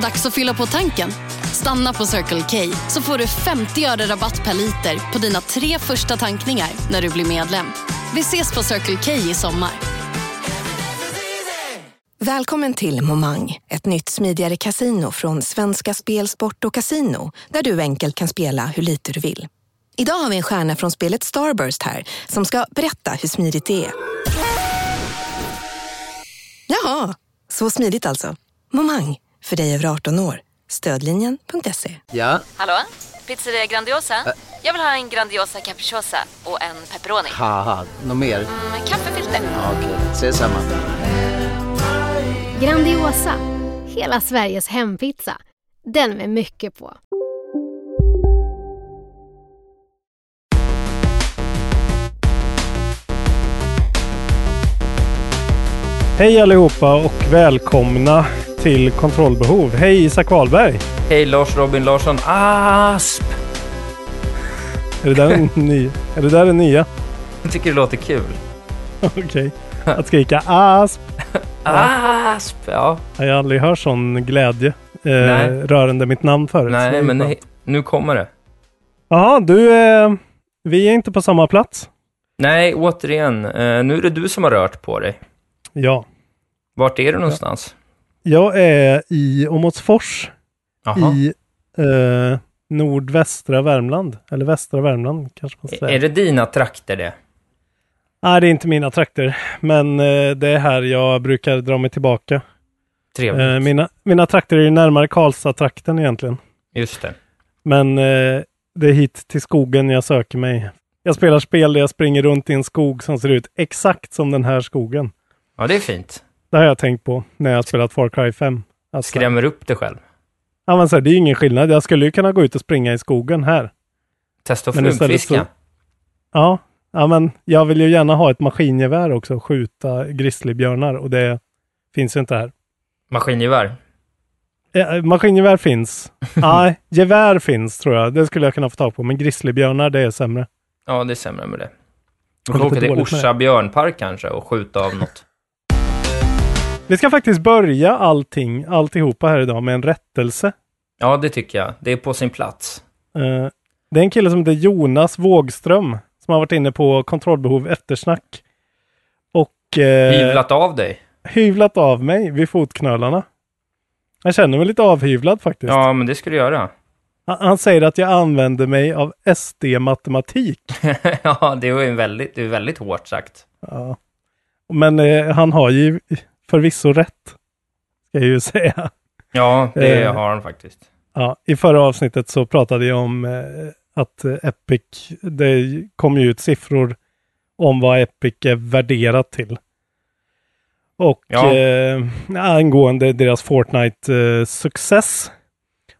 Dags att fylla på tanken. Stanna på Circle K så får du 50 öre rabatt per liter på dina tre första tankningar när du blir medlem. Vi ses på Circle K i sommar. Välkommen till Momang, ett nytt smidigare casino från Svenska Spel, Sport och Casino där du enkelt kan spela hur lite du vill. Idag har vi en stjärna från spelet Starburst här som ska berätta hur smidigt det är. Jaha, så smidigt alltså. Momang, för dig över 18 år. Stödlinjen.se. Ja, Hallå? Pizzeria Grandiosa? Jag vill ha en Grandiosa capriciosa och en pepperoni. haha, något mer? Med kaffefilter. Ja, Okej, ses samma. Grandiosa, hela Sveriges hempizza. Den med mycket på. Hej allihopa och välkomna till Kontrollbehov. Hej Isak Wahlberg! Hej Lars Robin Larsson Asp! Är det där en ny? Är det där den nya? Jag tycker det låter kul. Okej. Att skrika asp. Asp! Ja. Jag har aldrig hört sån glädje eh, rörande mitt namn förut. Nej, men nej, nu kommer det. Jaha, du, eh, vi är inte på samma plats. Nej, återigen. Eh, nu är det du som har rört på dig. Ja. Vart är du någonstans? Jag är i Åmotsfors i eh, nordvästra Värmland. Eller västra Värmland kanske man säga. Är det dina trakter det? Nej, det är inte mina trakter. Men eh, det är här jag brukar dra mig tillbaka. Trevligt. Eh, mina, mina trakter är ju närmare Karlstad-trakten egentligen. Just det. Men eh, det är hit till skogen jag söker mig. Jag spelar spel där jag springer runt i en skog som ser ut exakt som den här skogen. Ja, det är fint. Det har jag tänkt på när jag har spelat Far Cry 5. Att så här- Skrämmer upp dig själv. Ja, men så här, det är ju ingen skillnad. Jag skulle ju kunna gå ut och springa i skogen här. Testa att flugfiska. Ja, ja, men jag vill ju gärna ha ett maskingevär också och skjuta grizzlybjörnar och det finns ju inte här. Maskingevär. Eh, maskingevär finns. Nej, gevär finns tror jag. Det skulle jag kunna få tag på. Men grizzlybjörnar, det är sämre. Ja, det är sämre med det. Du Ja, lite åka till med Orsa björnpark kanske och skjuta av något. Vi ska faktiskt börja allting, alltihopa här idag med en rättelse. Ja, det tycker jag. Det är på sin plats. Eh, det är en kille som heter Jonas Wågström som har varit inne på kontrollbehov eftersnack. Och eh, Hyvlat av dig. hyvlat av mig vid fotknölarna. Jag känner mig lite avhyvlad faktiskt. Ja, men det ska du göra. Han, säger att jag använder mig av SD-matematik. ja, det är väldigt, det är väldigt hårt sagt. Ja. Men eh, han har ju förvisso rätt. Ska jag ju säga. Ja, det Eh. har han faktiskt. Ja, I förra avsnittet så pratade jag om eh, att eh, Epic, det kom ju ut siffror om vad Epic är värderat till. Och Ja. eh, angående deras Fortnite-success.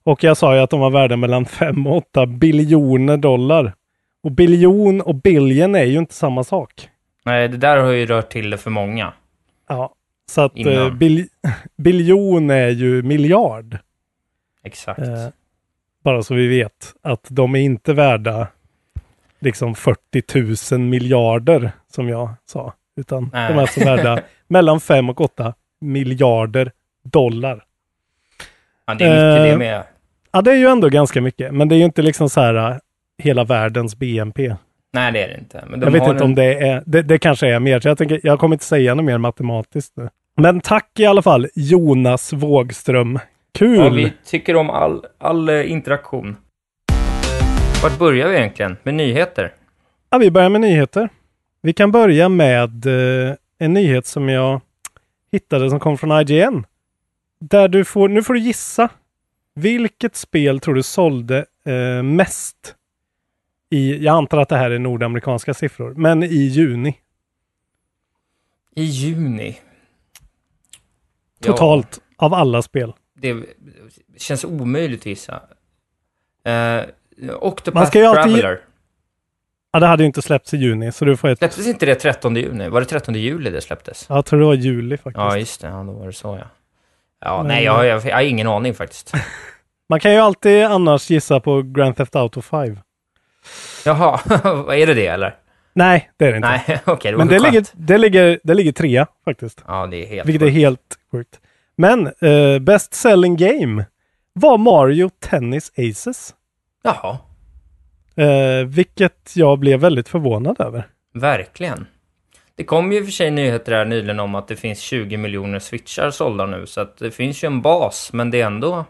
och jag sa ju att de var värda mellan 5 och 8 biljoner dollar. Och biljon och billion är ju inte samma sak. Nej, det där har ju rört till det för många. Ja, så att eh, bil, biljon är ju miljard. Exakt. Eh, bara så vi vet att de är inte värda liksom 40 000 miljarder som jag sa. Utan Nej. de är alltså värda mellan 5 och 8 miljarder dollar. ja, det är mycket eh, det med. Ja, det är ju ändå ganska mycket. Men det är ju inte liksom så här äh, hela världens BNP. Nej, det är det inte. De jag vet inte en... om det är, det, det kanske är mer. Så jag, tänker, jag kommer inte säga något mer matematiskt nu. Men tack i alla fall Jonas Wågström. Kul! Ja, vi tycker om all, all eh, interaktion. Vart börjar vi egentligen? Med nyheter? Ja, vi börjar med nyheter. Vi kan börja med eh, en nyhet som jag hittade som kom från IGN. Där du får, nu får du gissa. Vilket spel tror du sålde eh, mest? I, jag antar att det här är nordamerikanska siffror, men i juni. I juni. Totalt av alla spel. Ja, det känns omöjligt att gissa. Uh, Man Octopath ska ju alltid- Traveler. Ja, det hade ju inte släppts i juni, så du får ett... Släpptes inte det 13 juni? Var det 13 juli det släpptes? Jag tror det var juli faktiskt. Ja, just det. Ja, då var det så ja. Ja, Men- nej, jag, jag, jag har ingen aning faktiskt. Man kan ju alltid annars gissa på Grand Theft Auto 5. Jaha, är det det eller? Nej, det är det inte. Nej, okej, det Men det skönt. ligger, det, ligger, det ligger trea faktiskt. Ja, det är helt Vilket är helt sjukt. Men eh, Best Selling Game var Mario Tennis Aces. Jaha, Eh, vilket jag blev väldigt förvånad över. verkligen. Det kom ju för sig nyheter här nyligen om att det finns 20 miljoner switchar sålda nu, så att det finns ju en bas, men det är ändå...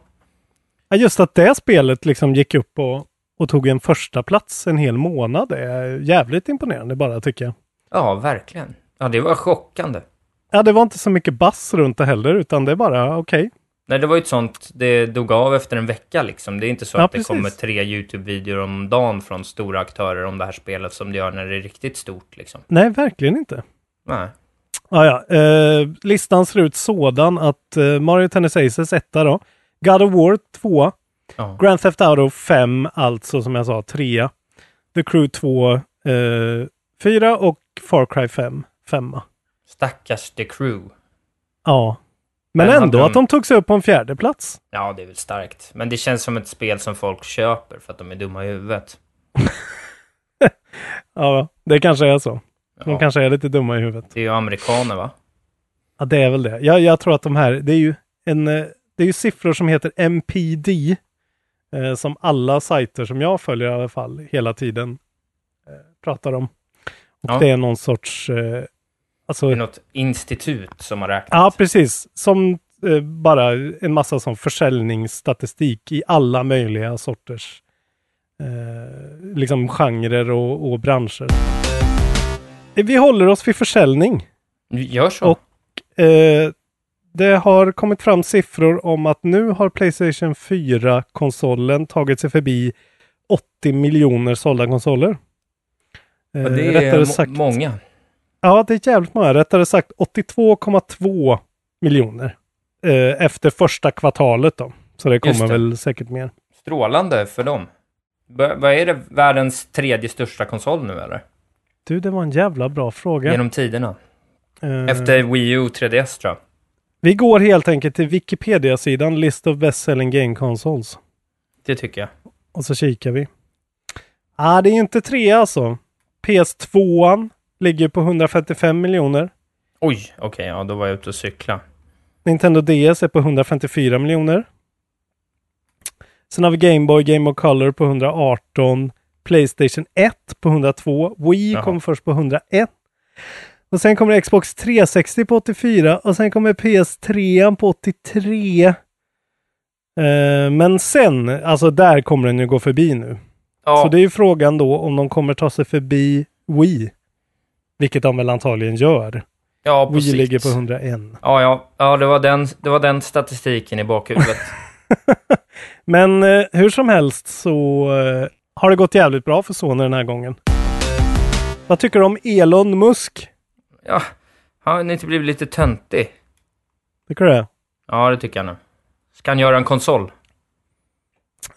Ja, just att det spelet liksom gick upp och, och tog en första plats en hel månad är jävligt imponerande bara tycker jag. Ja, verkligen. Ja, det var chockande. Ja, det var inte så mycket bass runt det heller, utan det är bara okej. Nej, det var ju ett sånt, det dog av efter en vecka liksom. Det är inte så Ja, att det precis. kommer tre YouTube-videor om dagen från stora aktörer om det här spelet som det gör när det är riktigt stort liksom. Nej, verkligen inte. Nej. Ja, ja. Eh, listan ser ut sådan att eh, Mario Tennis Aces etta då. God of War 2. Ja. Grand Theft Auto 5, alltså som jag sa 3. The Crew 2, eh, 4 och Far Cry 5, 5. Stackars The Crew. Ja. Men Men ändå de- att de tog sig upp på en fjärde plats. Ja, det är väl starkt. Men det känns som ett spel som folk köper för att de är dumma i huvudet. Ja, det kanske är så. De Ja. kanske är lite dumma i huvudet. Det är ju amerikaner, va? Ja, det är väl det. Jag, jag tror att de här, det är ju en, eh, det är ju siffror som heter MPD, eh, som alla sajter som jag följer i alla fall hela tiden eh, pratar om. Och Ja. det är någon sorts, eh, alltså, Det är något institut som har räknat. ja precis, som eh, bara en massa sån försäljningsstatistik i alla möjliga sorters eh, liksom genrer och, och branscher. Vi håller oss vid försäljning. Gör så. Och- Eh, det har kommit fram siffror om att nu har Playstation 4-konsolen tagit sig förbi 80 miljoner sålda konsoler. Eh, Ja, det är sagt, många. Ja, det är jävligt många. Rättare sagt 82,2 miljoner eh, efter första kvartalet då. Så det kommer det. väl säkert mer. Strålande för dem. Va- Vad är det världens tredje största konsol nu, eller? Du, det var en jävla bra fråga. Genom tiderna. Eh, Efter Wii U 3DS, tror jag. Vi går helt enkelt till Wikipedia-sidan List of Best Selling Game Consoles. Det tycker jag. Och så kikar vi. Ah, det är inte tre alltså. PS2 ligger på 155 miljoner. Oj, okej, ja, då var jag ute och cykla. Nintendo DS är på 154 miljoner. Sen har vi Game Boy, Game Boy Color på 118. Playstation 1 på 102. Wii Jaha. kom först på 101. Och sen kommer Xbox 360 på 84 och sen kommer PS3 på 83. Eh, men sen, alltså där kommer den ju gå förbi nu. Ja, Så det är ju frågan då om de kommer ta sig förbi Wii. Vilket de väl antagligen gör. ja på sikt. ligger på 101. Ja, ja, ja det, var den, det var den statistiken i bakhuvudet. Men eh, hur som helst så eh, har det gått jävligt bra för Sony den här gången. Vad tycker du om Elon Musk? ja, har han inte blivit lite töntig? Tycker du det? Ja, det tycker jag nu. Ska han göra en konsol?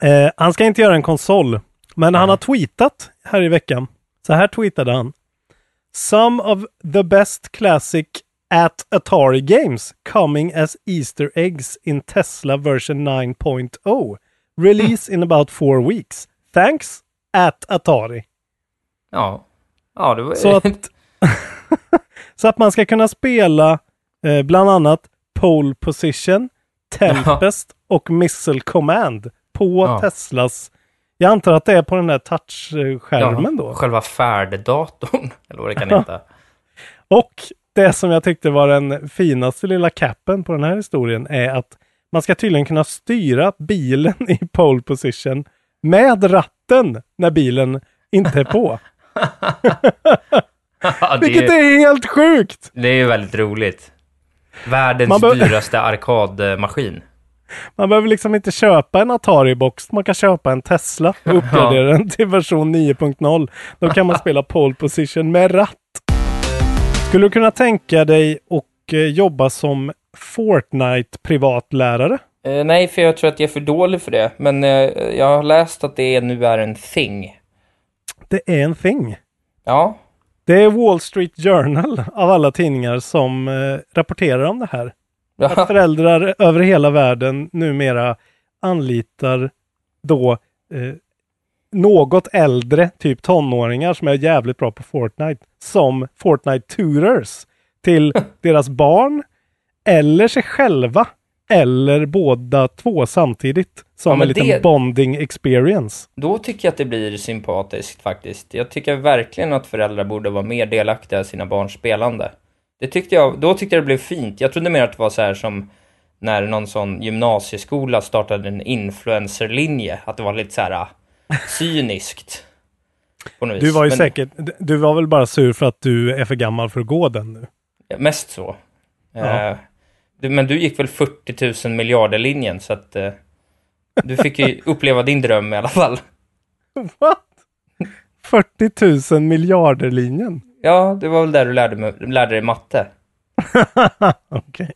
Eh, han ska inte göra en konsol, men han har tweetat här i veckan. Så här tweetade han. Some of the best classic at Atari games coming as Easter eggs in Tesla version 9.0. Release in about four weeks. Thanks at Atari. Ja. Ja, det var... Så att, så att man ska kunna spela eh, bland annat Pole Position, Tempest och Missile Command på Ja. Teslas. Jag antar att det är på den där touchskärmen då. Själva färddatorn, eller vad det kan heta. Och det som jag tyckte var den finaste lilla capen på den här historien är att man ska tydligen kunna styra bilen i pole position med ratten när bilen inte är på. Ja, Vilket är, är helt sjukt! det är ju väldigt roligt. Världens Man dyraste arkadmaskin. Man behöver liksom inte köpa en Atari-box, man kan köpa en Tesla och uppgradera den till version 9.0. Då kan man spela pole position med ratt. Skulle du kunna tänka dig och eh, jobba som Fortnite-privatlärare? Eh, nej, för jag tror att jag är för dålig för det. Men eh, jag har läst att det nu är en thing. Det är en thing. Ja, Det är Wall Street Journal av alla tidningar som eh, rapporterar om det här. Att föräldrar över hela världen numera anlitar då eh, något äldre, typ tonåringar som är jävligt bra på Fortnite, som Fortnite tutors till deras barn eller sig själva eller båda två samtidigt. Som Ja, en liten det- bonding experience. Då tycker jag att det blir sympatiskt faktiskt. Jag tycker verkligen att föräldrar borde vara mer delaktiga i sina barns spelande. Det tyckte jag, då tyckte jag det blev fint. Jag trodde mer att det var så här som när någon sån gymnasieskola startade en influencerlinje. Att det var lite så här ah, cyniskt. På något Du var ju Men- säkert, du var väl bara sur för att du är för gammal för att gå den nu. Mest så. Ja. Eh, du, men du gick väl 40 000 miljarder linjen så att eh, du fick ju uppleva din dröm i alla fall. What? 40 000 miljarder linjen. Ja, det var väl där du lärde, mig, lärde dig matte. Okej.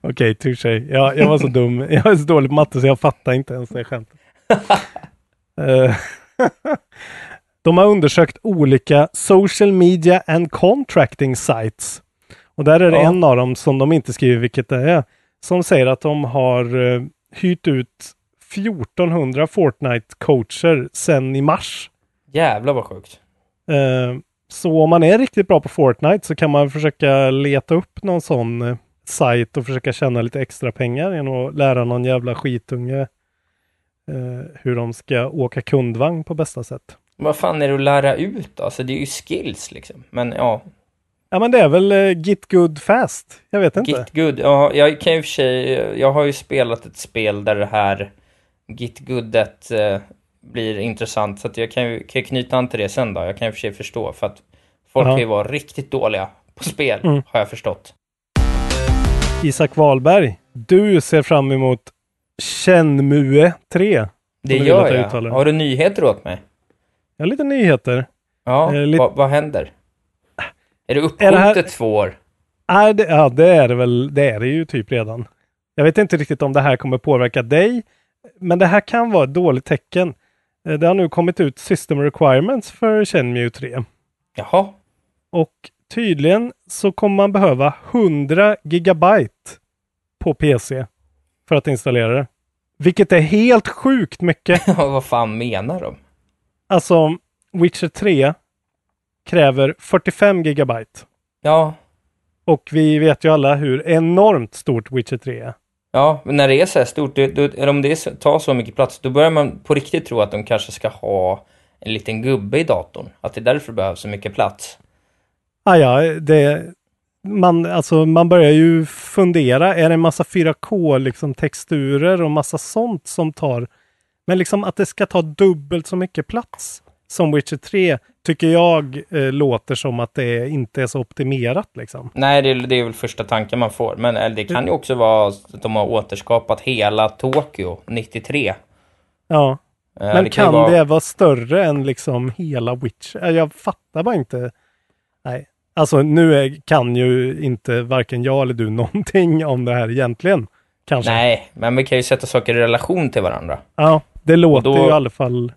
Okej, touché. Ja, jag var så dum. Jag är så dålig på matte så jag fattar inte ens det skämtet. Eh, De har undersökt olika social media and contracting sites. Och där är det Ja. en av dem som de inte skriver vilket det är. Som säger att de har uh, hyrt ut 1400 Fortnite-coacher sedan i mars. Jävlar vad sjukt. Eh, så om man är riktigt bra på Fortnite så kan man försöka leta upp någon sån eh, sajt och försöka tjäna lite extra pengar genom att lära någon jävla skitunge eh, hur de ska åka kundvagn på bästa sätt. Vad fan är det att lära ut? Alltså det är ju skills liksom. Men ja, Ja men det är väl eh, Git Good Fast. Jag vet inte. Git Good. Ja, jag kan ju för sig, jag har ju spelat ett spel där det här Git Goodet eh, blir intressant. Så att jag kan ju kan knyta an till det sen då. Jag kan ju för sig förstå. För att folk Ja. kan ju vara riktigt dåliga på spel, Mm. har jag förstått. Isak Wahlberg, du ser fram emot Shenmue 3. Det gör jag uttalar. Har du nyheter åt mig? Jag har lite nyheter. Ja, Eh, lite- vad, händer? Är det Är uppskjutet här- två år? Nej, det, ja, det är det väl. Det är det ju typ redan. Jag vet inte riktigt om det här kommer påverka dig, men det här kan vara ett dåligt tecken. Eh, Det har nu kommit ut system requirements för Shenmue 3 Jaha, och tydligen så kommer man behöva 100 gigabyte på PC för att installera det. Vilket är helt sjukt mycket. vad fan menar de? Alltså, Witcher 3 kräver 45 gigabyte. Ja, Och vi vet ju alla hur enormt stort Witcher 3 är. Ja, men när det är så här stort, då, då, eller om det är, tar så mycket plats, då börjar man på riktigt tro att de kanske ska ha en liten gubbe i datorn. Att det är därför det behövs så mycket plats. Ah, ja, det, man, alltså, man börjar ju fundera, är det en massa 4K liksom, texturer och massa sånt som tar... Men liksom att det ska ta dubbelt så mycket plats som Witcher 3 tycker jag eh, låter som att det inte är så optimerat. Liksom. Nej, det, är- det är väl första tanken man får. Men eller, det kan ju också vara att de har återskapat hela Tokyo 93. Ja, Eh, men ju kan vara- det vara större än liksom hela Witcher? Eh, Jag fattar bara inte. Nej, alltså nu är, kan ju inte varken jag eller du någonting om det här egentligen. Kanske. Nej, men vi kan ju sätta saker i relation till varandra. Ja, det låter då- ju i alla fall...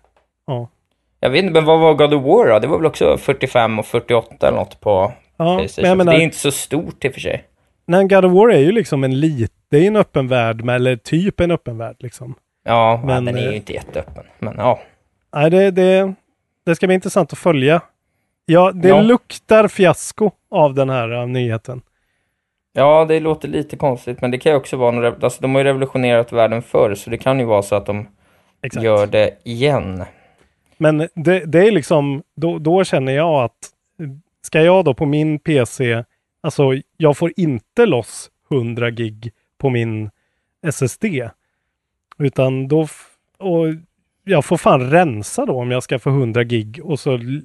Ja. Jag vet inte, men vad var God of War då? Det var väl också 45 och 48 eller något på Ja, Playstation. menar, Det är inte så stort i och för sig. nej, God of War är ju liksom en lit, det är en öppen värld, med, eller typ en öppen värld liksom. Ja, Men, men, den är eh, ju inte jätteöppen. Men ja. Nej, det, det, det ska bli intressant att följa. Ja, det Ja. luktar fiasko av den här uh, nyheten. Ja, det låter lite konstigt, men det kan ju också vara... några- Alltså, de har ju revolutionerat världen förr, så det kan ju vara så att de Exakt. gör det igen. Men det, det är liksom, då, då känner jag att ska jag då på min PC, alltså jag får inte loss 100 gig på min SSD. Utan då, och jag får fan rensa då om jag ska få 100 gig och så l-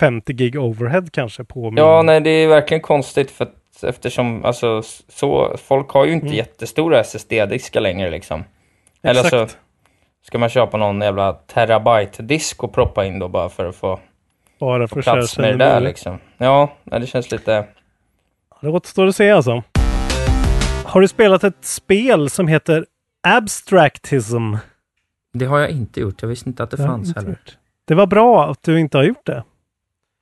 50 gig overhead kanske på min. Ja, nej, det är verkligen konstigt för att eftersom, alltså, så, folk har ju inte Mm. jättestora SSD-diskar längre liksom. Eller så Exakt. Ska man köpa någon jävla terabyte-disk och proppa in då bara för att få Bara för plats att med det där liksom. Ja, det känns lite... Det återstår att se alltså. Har du spelat ett spel som heter Abstractism? Det har jag inte gjort. Jag visste inte att det Det fanns heller. gjort. Det var bra att du inte har gjort det.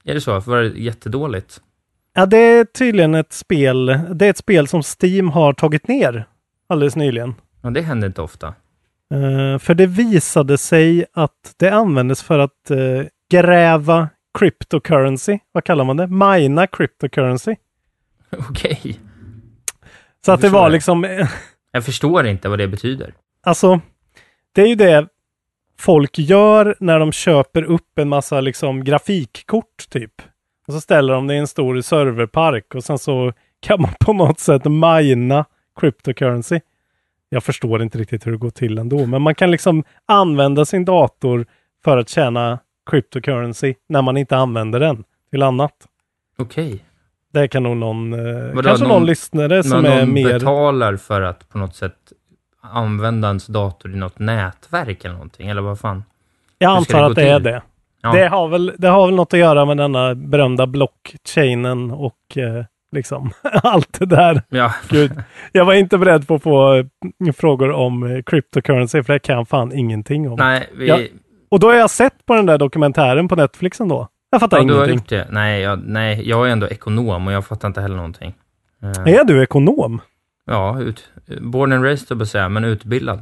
Är det så? Var det jättedåligt? Ja, det är tydligen ett spel. Det är ett spel som Steam har tagit ner alldeles nyligen. Ja, det händer inte ofta. Eh, för det visade sig att det användes för att eh, gräva cryptocurrency. Vad kallar man det? Mina cryptocurrency. Okej. Så att det var liksom... Jag förstår inte vad det betyder. Alltså, det är ju det folk gör när de köper upp en massa liksom grafikkort typ. Och så ställer de det i en stor serverpark och sen så kan man på något sätt mina cryptocurrency. Jag förstår inte riktigt hur det går till ändå, men man kan liksom använda sin dator för att tjäna cryptocurrency när man inte använder den till annat. Okej. Det kan nog någon, eh, Vadå, kanske någon, någon- lyssnare som Men är någon mer... betalar för att på något sätt använda ens dator i något nätverk eller någonting, eller vad fan? Jag antar det att det är till? det. Ja. Det, har väl, det har väl något att göra med denna berömda blockchainen och eh, liksom allt det där. Ja, Gud, jag var inte beredd på att få eh, frågor om eh, cryptocurrency, för det kan jag fan ingenting om. nej, vi... Ja, Och då har jag sett på den där dokumentären på Netflix ändå. Jag fattar Ja, du har ingenting. gjort det? Nej jag, nej, jag är ändå ekonom och jag fattar inte heller någonting. Eh, Är du ekonom? Ja, ut, born and raised, jag säga, men utbildad.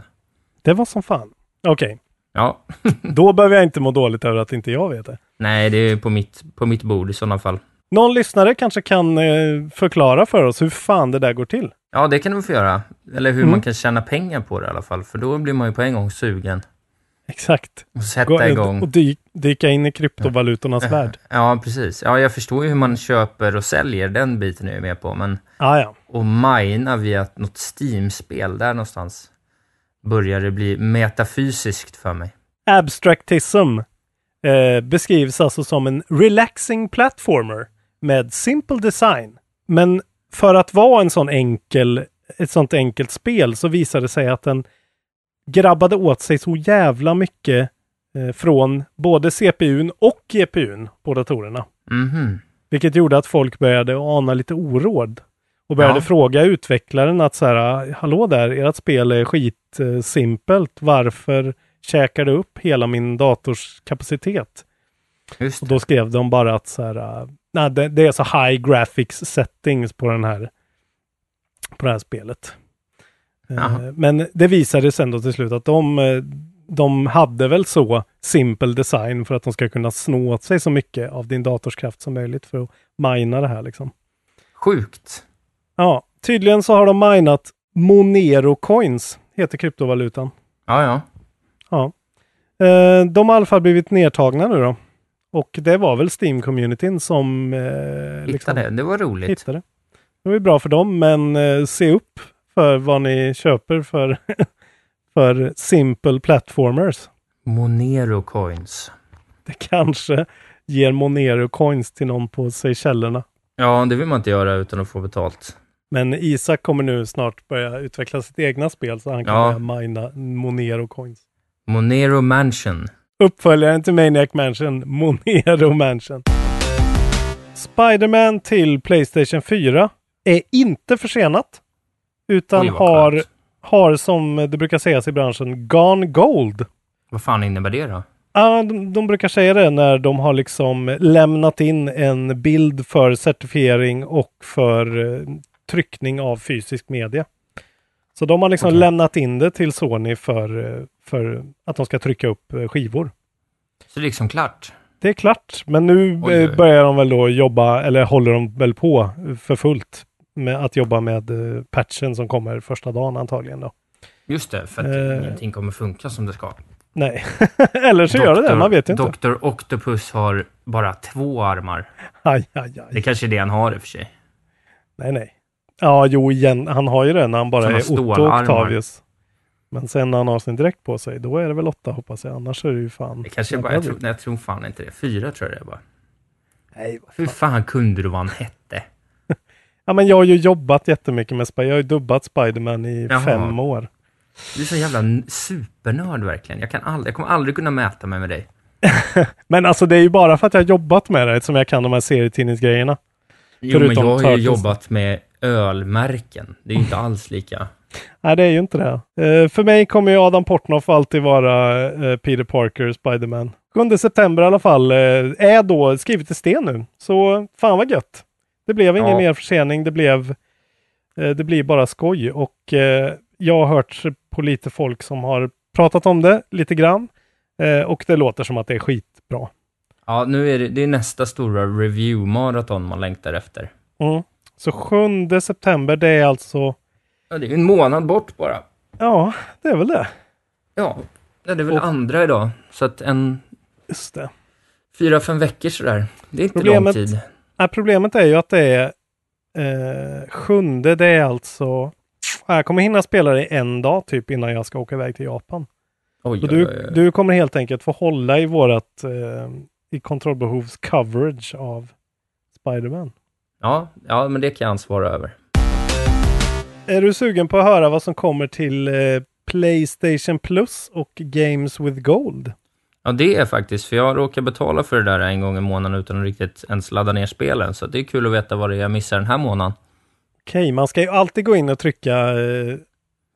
Det var som fan. Okej, Ja, då behöver jag inte må dåligt över att inte jag vet det. nej, det är på mitt, på mitt bord i sådana fall. Någon lyssnare kanske kan eh, förklara för oss hur fan det där går till. Ja, det kan du få göra. Eller hur Mm. man kan tjäna pengar på det i alla fall, för då blir man ju på en gång sugen. Exakt. Och sätta Gå, igång. och dy, dyka in i kryptovalutornas värld. Ja, precis. Ja, jag förstår ju hur man köper och säljer, den biten är jag med på, men Ah, ja. och mina via något Steam-spel, där någonstans börjar det bli metafysiskt för mig. Abstractism eh, beskrivs alltså som en relaxing platformer med simple design. Men för att vara en sån enkel, ett sånt enkelt spel så visade det sig att den grabbade åt sig så jävla mycket eh, från både CPUn och GPUn på datorerna. Mhm. Vilket gjorde att folk började ana lite oråd. Och började Ja. fråga utvecklaren att så här, hallå där, ert spel är skitsimpelt. Varför käkar det upp hela min dators kapacitet? Och då skrev de bara att så här, nej, det, det är så high graphics settings på den här på det här spelet. Eh, Jaha. Men det visade sig ändå till slut att de, eh, de hade väl så simple design för att de ska kunna snå åt sig så mycket av din dators kraft som möjligt för att mina det här liksom. Sjukt. Ja, tydligen så har de minat Monero coins, heter kryptovalutan. Ja, ja. Ja. Eh, de har i alla fall blivit nedtagna nu då. Och det var väl Steam-communityn som eh, liksom Hittade. Det var roligt. hittade. Det var ju bra för dem, men eh, se upp för vad ni köper för, för simple platformers. Monero coins. Det kanske ger Monero coins till någon på Seychellerna. Ja, det vill man inte göra utan att få betalt. Men Isak kommer nu snart börja utveckla sitt egna spel så han kan Ja. börja mina Monero coins. Monero Mansion. Uppföljaren till Maniac Mansion, Monero Mansion. Spiderman till Playstation 4 är inte försenat. Utan har, har, som det brukar sägas i branschen, gone gold. Vad fan innebär det då? Ja, de, de brukar säga det när de har liksom lämnat in en bild för certifiering och för eh, tryckning av fysisk media. Så de har liksom Okej. lämnat in det till Sony för, eh, för att de ska trycka upp eh, skivor. Så det är liksom klart. Det är klart, men nu Oj, eh, oj. börjar de väl då jobba, eller håller de väl på för fullt med att jobba med eh, patchen som kommer första dagen antagligen då. Just det, för att Eh. ingenting kommer funka som det ska. Nej, eller så gör det det, man vet ju inte. Dr. Octopus har bara två armar. Aj, aj, Det aj. kanske är det han har i och för sig. Nej, nej. Ja, jo, igen, han har ju det när han bara Såna är Otto. Octavius. Men sen när han har sin dräkt på sig, då är det väl åtta hoppas jag. Annars är det ju fan... Det kanske bara, jag tror, nej, jag tror fan inte det. Fyra tror jag det är bara. Nej, vad Hur fan. fan kunde du vad han hette? Ja, men jag har ju jobbat jättemycket med Spider. Jag har ju dubbat Spiderman i Jaha. fem år. Du är så jävla supernörd verkligen. Jag, kan aldrig, jag kommer aldrig kunna mäta mig med dig. Men alltså det är ju bara för att jag har jobbat med det som jag kan de här serietidningsgrejerna. Jo, men Förutom jag har ju jobbat med ölmärken. Det är ju inte alls lika. Nej, det är ju inte det. Eh, för mig kommer ju Adam Portnoff alltid vara eh, Peter Parker, Spiderman. 7 september i alla fall eh, är då skrivet i sten nu. Så fan vad gött. Det blev ingen Ja. mer försening. Det blev det blir bara skoj och jag har hört på lite folk som har pratat om det lite grann och det låter som att det är skitbra. Ja, nu är det, det är nästa stora review-maraton man längtar efter. Mm. Så 7 september, det är alltså Ja, det är ju en månad bort bara. Ja, det är väl det. Ja, det är väl Och- andra idag. Så att en Just det. fyra, fem veckor sådär. Det är inte lång Problemet- tid. Nej, problemet är ju att det är eh, sjunde, det är alltså... Jag kommer hinna spela det en dag typ innan jag ska åka iväg till Japan. Oj, Så du, oj, oj. du kommer helt enkelt få hålla i vårat eh, i kontrollbehovs coverage av Spiderman. Ja, ja, men det kan jag ansvara över. Är du sugen på att höra vad som kommer till eh, Playstation Plus och Games with Gold? Ja, det är faktiskt, för jag råkar betala för det där en gång i månaden utan att riktigt ens ladda ner spelen. Så det är kul att veta vad det är jag missar den här månaden. Okej, man ska ju alltid gå in och trycka eh,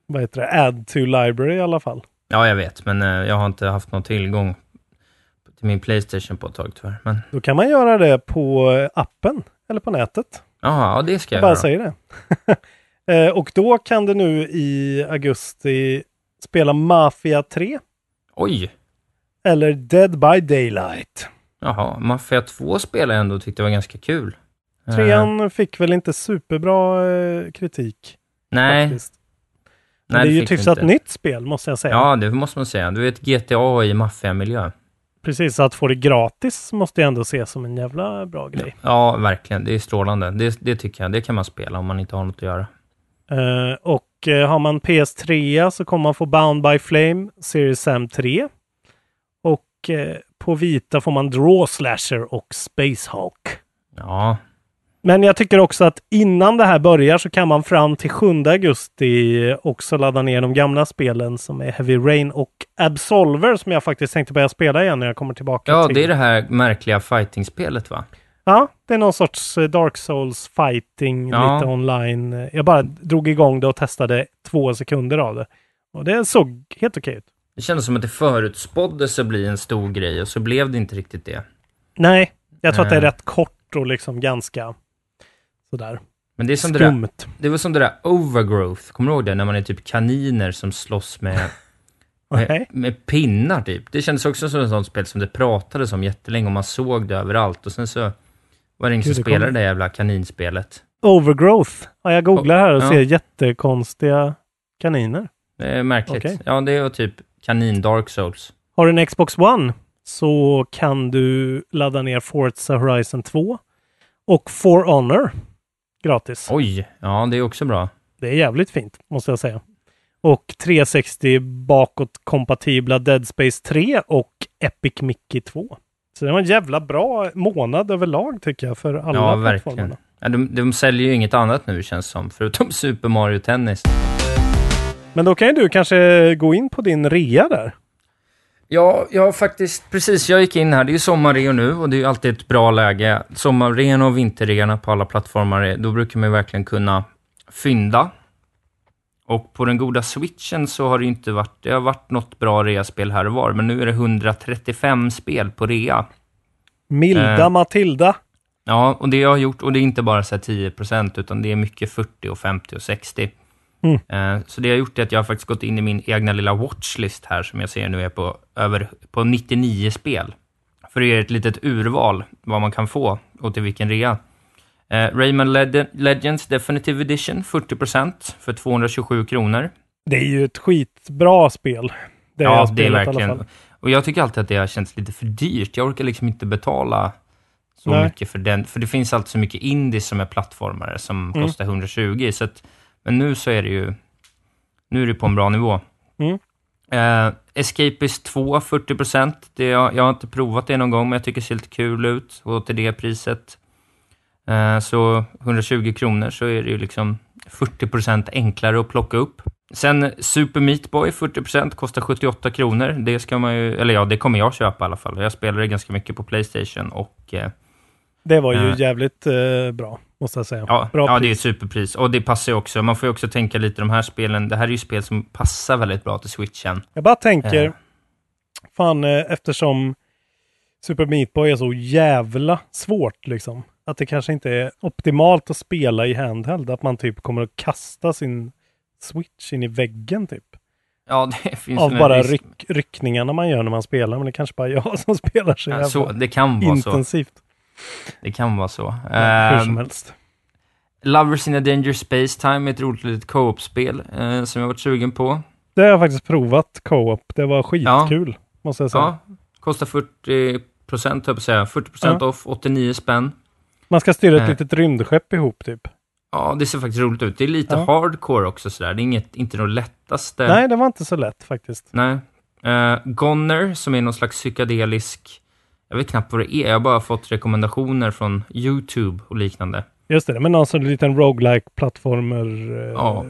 vad heter det? Add to library i alla fall. Ja, jag vet, men eh, jag har inte haft någon tillgång till min Playstation på ett tag tyvärr. Men Då kan man göra det på appen eller på nätet. jaha, ja, det ska Jag jag bara göra. säger det. Eh, och då kan du nu i augusti spela Mafia 3 Oj! eller Dead by Daylight. Jaha, Mafia 2 spelade jag ändå och tyckte det var ganska kul. Eh, Trean fick väl inte superbra eh, kritik. nej, faktiskt. Nej, det är ju vi hyfsat nytt spel måste jag säga. Ja, det måste man säga. Du vet GTA i maffiamiljö. Precis, att få det gratis måste jag ändå se som en jävla bra grej. Ja, verkligen. Det är strålande. Det, det tycker jag. Det kan man spela om man inte har något att göra. Eh, och eh, har man PS3 så kommer man få Bound by Flame Series Sam 3. Och eh, på vita får man Draw Slasher och Space Hulk. Ja, Men jag tycker också att innan det här börjar så kan man fram till 7 augusti också ladda ner de gamla spelen som är Heavy Rain och Absolver som jag faktiskt tänkte börja spela igen när jag kommer tillbaka ja till. det är det här märkliga fighting-spelet va? Ja, det är någon sorts eh, Dark Souls fighting, Ja. lite online. Jag bara drog igång det och testade två sekunder av det. Och det såg helt okej ut. Det kändes som att det förutspåddes att bli en stor grej och så blev det inte riktigt det. Nej, jag tror att det är Nej. rätt kort och liksom ganska sådär Men det är som det där, skumt. det var som det där overgrowth, kommer du ihåg det? När man är typ kaniner som slåss med, med, Nej. med pinnar typ. Det kändes också som ett sånt spel som det pratades om jättelänge och man såg det överallt och sen så var det ingen Gud, som det spelade det jävla kaninspelet. Overgrowth. Ja, jag googlar här och Ja. ser jättekonstiga kaniner. Det är märkligt. Okej. Ja, det var typ kanin Dark Souls. Har du en Xbox One så kan du ladda ner Forza Horizon 2 och For Honor gratis. Oj, ja det är också bra. Det är jävligt fint, måste jag säga. Och 360 bakåt kompatibla Dead Space 3 och Epic Mickey 2. Så det var en jävla bra månad överlag tycker jag för alla ja, plattformarna. verkligen. Ja, de, de säljer ju inget annat nu känns som, förutom Super Mario Tennis. Men då kan ju du kanske gå in på din rea där. Ja, jag har faktiskt, precis, jag gick in här, det är ju sommarreor nu och det är ju alltid ett bra läge. Sommarreorna och vinterreorna på alla plattformar, då brukar man ju verkligen kunna fynda. Och på den goda switchen så har det inte varit, det har varit något bra reaspel här och var, men nu är det 135 spel på rea. Milda Eh. Matilda. Ja, och det jag har gjort, och det är inte bara så här 10%, utan det är mycket 40 och 50 och 60. Mm. Eh, Så det jag har gjort är att jag har faktiskt gått in i min egna lilla watchlist här, som jag ser nu är på över på 99 spel. För att ge ett litet urval vad man kan få och till vilken rea. Eh, Rayman Led- Legends Definitive Edition, 40% för 227 kronor. Det är ju ett skitbra spel. Det ja, det är verkligen. Och jag tycker alltid att det har känts lite för dyrt. Jag orkar liksom inte betala så Nej. mycket för den. För det finns alltid så mycket indies som är plattformare som Mm. kostar 120. Så att, men nu så är det ju... Nu är det på en bra nivå. Mm. Eh, Escapist 2, 40%. Det, jag, jag har inte provat det någon gång, men jag tycker det ser lite kul ut. Och till det priset, så 120 kronor, så är det ju liksom 40% enklare att plocka upp. Sen Super Meat Boy, 40%, kostar 78 kronor. Det ska man ju, eller ja, det kommer jag köpa i alla fall. Jag spelar det ganska mycket på Playstation och eh, Det var ju Eh. jävligt eh, bra, måste jag säga. ja, bra ja, det är ett superpris. Och det passar ju också. Man får ju också tänka lite de här spelen. Det här är ju spel som passar väldigt bra till switchen. Jag bara tänker, Eh. fan eh, eftersom Super Meat Boy är så jävla svårt liksom. Att det kanske inte är optimalt att spela i handheld. Att man typ kommer att kasta sin switch in i väggen typ. Ja, det finns Av bara risk. ryck, ryckningarna man gör när man spelar. Men det är kanske bara jag som spelar så Ja, så, det kan vara så. intensivt. Det kan vara så. Ja, hur Ehm, som helst. Lovers in a Danger Space Time är ett roligt litet co-op-spel eh, som jag varit sugen på. Det har jag faktiskt provat co-op. Det var skitkul, måste jag säga. Ja, kostar 40 procent, höll jag på att säga. 40 procent Ja. off, 89 spänn. Man ska styra ett Eh. litet rymdskepp ihop typ. Ja, det ser faktiskt roligt ut. Det är lite Ja. hardcore också sådär. Det är inget, inte det lättaste. Nej, det var inte så lätt faktiskt. Nej. Eh, Goner, som är någon slags psykedelisk... Jag vet knappt vad det är. Jag har bara fått rekommendationer från YouTube och liknande. Just det, men någon sån liten roguelike plattformer. eh, Ja.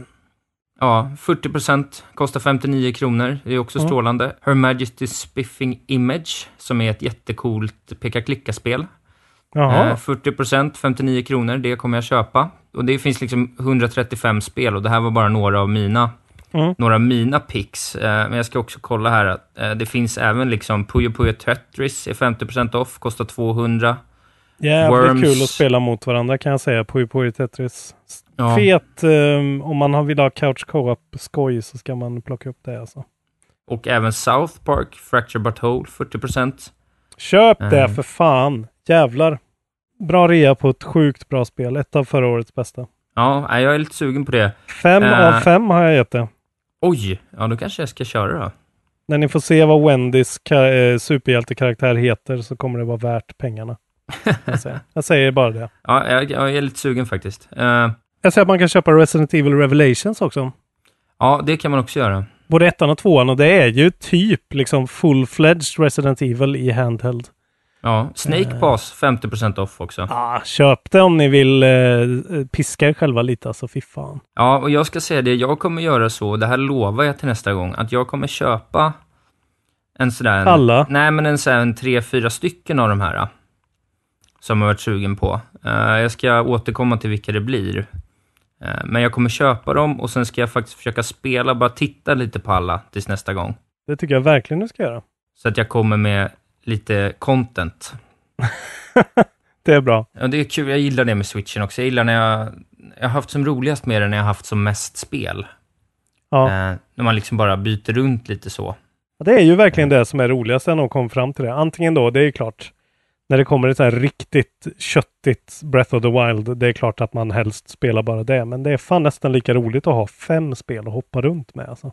Ja, 40 procent, kostar 59 kronor. Det är också Mm. strålande. Her Majesty's Spiffing Image, som är ett jättecoolt peka-klicka-spel. Eh, 40 procent, 59 kronor. Det kommer jag köpa. Och det finns liksom 135 spel och det här var bara några av mina Mm. några av mina picks. Eh, men jag ska också kolla här att eh, det finns även liksom Puyo Puyo Tetris är 50% off, kostar 200. Jävligt Worms. kul att spela mot varandra kan jag säga. Puyo Puyo Tetris. Ja. Fet, eh, om man har- vill ha couch co-op skoj så ska man plocka upp det alltså. Och även South Park, Fracture But Whole, 40%. Köp det Mm. för fan. Jävlar. Bra rea på ett sjukt bra spel. Ett av förra årets bästa. Ja, jag är lite sugen på det. Fem Eh. av fem har jag gett det. Oj, ja då kanske jag ska köra då. När ni får se vad Wendys ka- eh, superhjältekaraktär heter så kommer det vara värt pengarna. Jag säger, jag säger bara det. Ja, jag, jag är lite sugen faktiskt. Eh, Jag säger att man kan köpa Resident Evil Revelations också. ja, det kan man också göra. Både ettan och tvåan och det är ju typ liksom full-fledged Resident Evil i handheld. Ja, Snake Eh. Pass, 50% off också. Ah, köp det om ni vill eh, piska er själva lite alltså, fy fan. Ja, och jag ska säga det, jag kommer göra så, det här lovar jag till nästa gång, att jag kommer köpa en sådär... Alla? Nej, men en sådär en tre, fyra stycken av de här. eh, Som jag varit sugen på. Eh, jag ska återkomma till vilka det blir. Eh, men jag kommer köpa dem och sen ska jag faktiskt försöka spela, bara titta lite på alla tills nästa gång. Det tycker jag verkligen du ska göra. Så att jag kommer med lite content. Det är bra. Ja, det är kul, jag gillar det med switchen också. Jag gillar när jag... Jag har haft som roligast med det när jag haft som mest spel. Ja. Eh, när man liksom bara byter runt lite så. Ja, Det är ju verkligen det som är roligast när de kom fram till det. Antingen då, det är ju klart, när det kommer ett så här riktigt köttigt Breath of the Wild, det är klart att man helst spelar bara det. Men det är fan nästan lika roligt att ha fem spel att hoppa runt med. Alltså.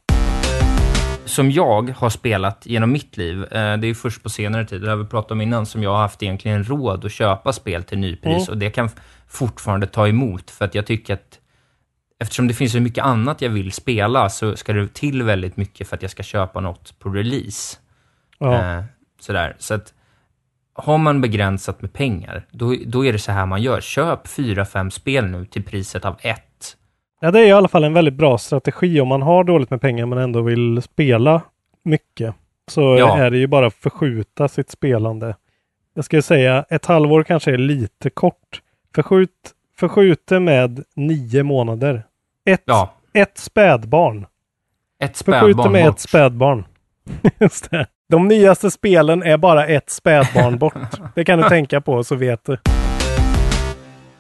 som jag har spelat genom mitt liv, eh, det är först på senare tid, det har vi pratat om innan, som jag har haft egentligen råd att köpa spel till nypris Mm. och det kan fortfarande ta emot för att jag tycker att eftersom det finns så mycket annat jag vill spela så ska det till väldigt mycket för att jag ska köpa något på release. Ja. Eh, sådär. Så att har man begränsat med pengar, då, då är det så här man gör. Köp fyra, fem spel nu till priset av ett. ja, det är i alla fall en väldigt bra strategi om man har dåligt med pengar men ändå vill spela mycket. Så Ja. är det ju bara att förskjuta sitt spelande. Jag skulle säga ett halvår kanske är lite kort. Förskjut, förskjut det med nio månader. Ett, Ja, ett spädbarn. ett spädbarn med bort. ett spädbarn. Just det. De nyaste spelen är bara ett spädbarn bort. Det kan du tänka på så vet du.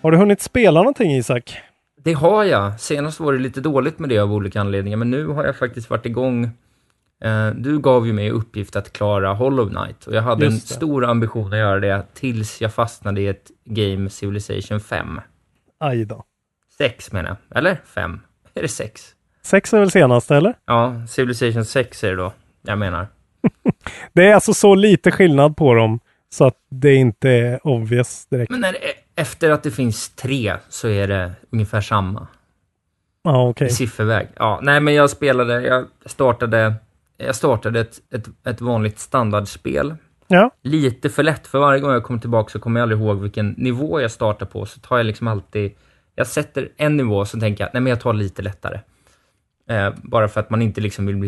Har du hunnit spela någonting Isak? Det har jag. Senast var det lite dåligt med det av olika anledningar, men nu har jag faktiskt varit igång. Eh, du gav ju mig uppgift att klara Hollow Knight och jag hade en stor ambition att göra det tills jag fastnade i ett Game Civilization 5. Aj då. 6 menar jag. Eller 5? Är det 6? Sex är väl senaste eller? Ja, Civilization 6 är det då. Jag menar. Det är alltså så lite skillnad på dem så att det inte är obvious direkt. Men när efter att det finns tre så är det ungefär samma. Ja, okej. i sifferväg. Ja, nej, men jag spelade, jag startade, jag startade ett, ett, ett vanligt standardspel. Ja, Lite för lätt, för varje gång jag kommer tillbaka så kommer jag aldrig ihåg vilken nivå jag startar på, så tar jag liksom alltid, jag sätter en nivå så tänker jag, nej men jag tar lite lättare. Eh, bara för att man inte liksom vill bli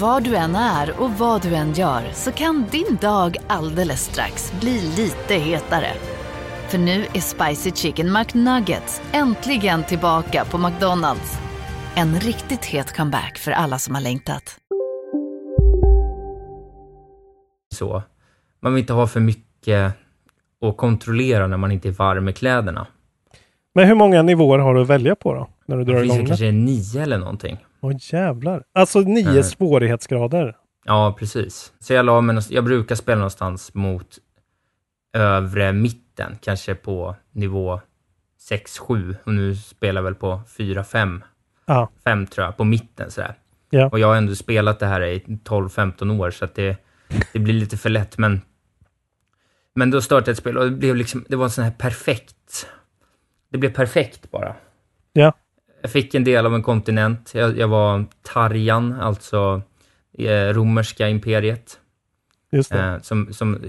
Var du än är och vad du än gör så kan din dag alldeles strax bli lite hetare. För nu är Spicy Chicken McNuggets äntligen tillbaka på McDonalds. En riktigt het comeback för alla som har längtat. Så. Man vill inte ha för mycket att kontrollera när man inte är varm med kläderna. Men hur många nivåer har du att välja på då? När du drar Det finns igång kanske nio eller någonting. Åh jävlar. Alltså nio Eh. svårighetsgrader. Ja, precis. Så jag la mig, jag brukar spela någonstans mot övre mitten, kanske på nivå 6-7 och nu spelar jag väl på 4-5. Ja. 5 tror jag, på mitten sådär. Ja. Och jag har ändå spelat det här i 12-15 år, så att det, det blir lite för lätt, men men då startade jag ett spel och det blev liksom, det var en sån här perfekt, det blev perfekt bara. Ja. Jag fick en del av en kontinent. Jag, jag var Tarjan, alltså eh, romerska imperiet. Just det. Eh, som, som eh,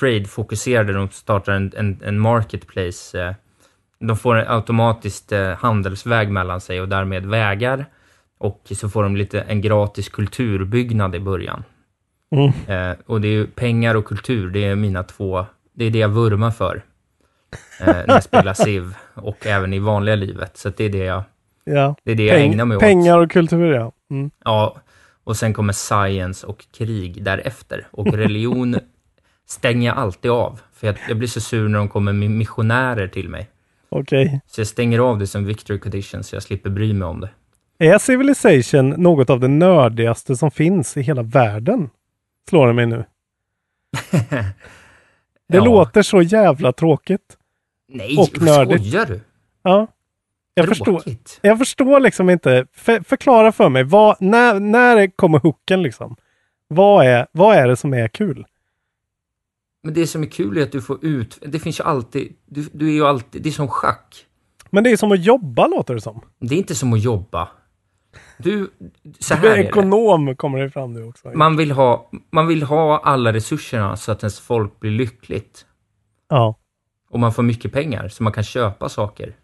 trade-fokuserade. De startar en, en, en marketplace. De får en automatiskt handelsväg mellan sig och därmed vägar. Och så får de lite en gratis kulturbyggnad i början. Mm. Eh, och det är ju pengar och kultur, det är mina två, det är det jag vurmar för. Eh, när jag spelar Civ och även i vanliga livet. Så det är det jag, Ja. det är det jag Peng- ägnar mig åt. Pengar och kultur, ja. Mm. Ja, och sen kommer science och krig därefter. Och religion stänger jag alltid av. För jag, jag blir så sur när de kommer med missionärer till mig. Okej. Så jag stänger av det som victory condition så jag slipper bry mig om det. Är Civilization något av det nördigaste som finns i hela världen? Slår det mig nu. Det Ja. låter så jävla tråkigt. Nej, Och nördigt. skojar du? Ja. Jag förstår, jag förstår liksom inte. För, förklara för mig. Vad, när, när kommer hooken liksom? Vad är, vad är det som är kul? Men det som är kul är att du får ut, det finns ju alltid, du, du är ju alltid, det är som schack. Men det är som att jobba låter det som. Det är inte som att jobba. Du, så Du här är är det. ekonom kommer det fram nu också. Man vill, ha, man vill ha alla resurserna så att ens folk blir lyckligt. Ja. Och man får mycket pengar så man kan köpa saker.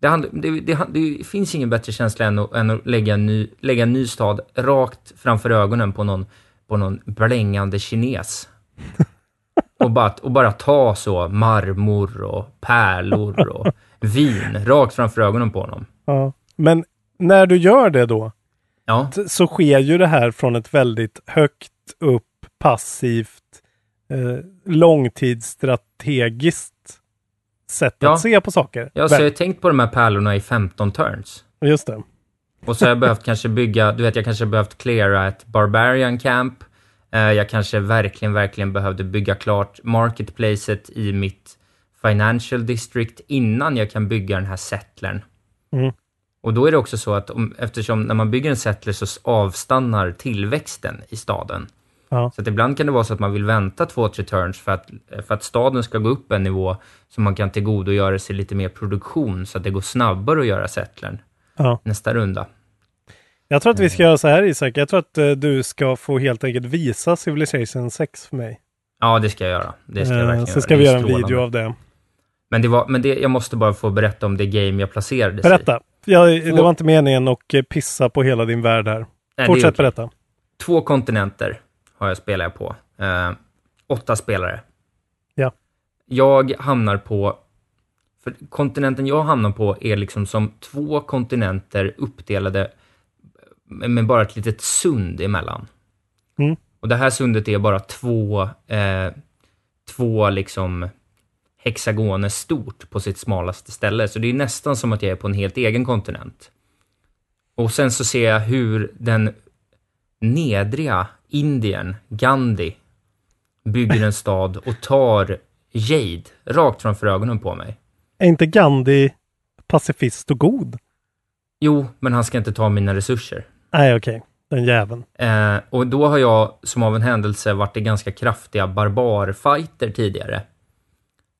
Det, det, det, det finns ingen bättre känsla än att, än att lägga, en ny, lägga en ny stad rakt framför ögonen på någon, på någon blängande kines. och, bara, och bara ta så marmor och pärlor och vin rakt framför ögonen på honom. ja. Men när du gör det då, Ja. så sker ju det här från ett väldigt högt upp, passivt, eh, långtidsstrategiskt sätt Ja. att se på saker. Ja, så jag har ju tänkt på de här pärlorna i 15 turns. Just det. Och så har jag behövt kanske bygga, du vet jag kanske behövt cleara ett Barbarian Camp. Eh, jag kanske verkligen, verkligen behövde bygga klart marketplacet i mitt Financial District innan jag kan bygga den här settlern. Mm. Och då är det också så att om, eftersom när man bygger en settler så avstannar tillväxten i staden. Ja. Så att ibland kan det vara så att man vill vänta två, tre turns för att, för att staden ska gå upp en nivå så man kan tillgodogöra sig lite mer produktion så att det går snabbare att göra settlern Ja. nästa runda. Jag tror att vi ska göra så här Isak. Jag tror att eh, du ska få helt enkelt visa Civilization 6 för mig. Ja, det ska jag göra. Det ska jag Eh, verkligen så göra. ska Det vi göra en strålande. video av det. Men, det var, men det, jag måste bara få berätta om det game jag placerades i. Berätta. Det var inte meningen att eh, pissa på hela din värld här. Nej, Fortsätt okej. berätta. Två kontinenter har jag spelar jag på. Eh, åtta spelare. Ja. Jag hamnar på... För kontinenten jag hamnar på är liksom som två kontinenter uppdelade med bara ett litet sund emellan. Mm. Och det här sundet är bara två, eh, två liksom hexagoner stort på sitt smalaste ställe. Så det är nästan som att jag är på en helt egen kontinent. Och sen så ser jag hur den nedriga Indien, Gandhi, bygger en stad och tar Jade rakt framför ögonen på mig. Är inte Gandhi pacifist och god? Jo, men han ska inte ta mina resurser. Nej, okej. Den jäveln. Eh, och då har jag, som av en händelse, varit i ganska kraftiga barbarfighter tidigare.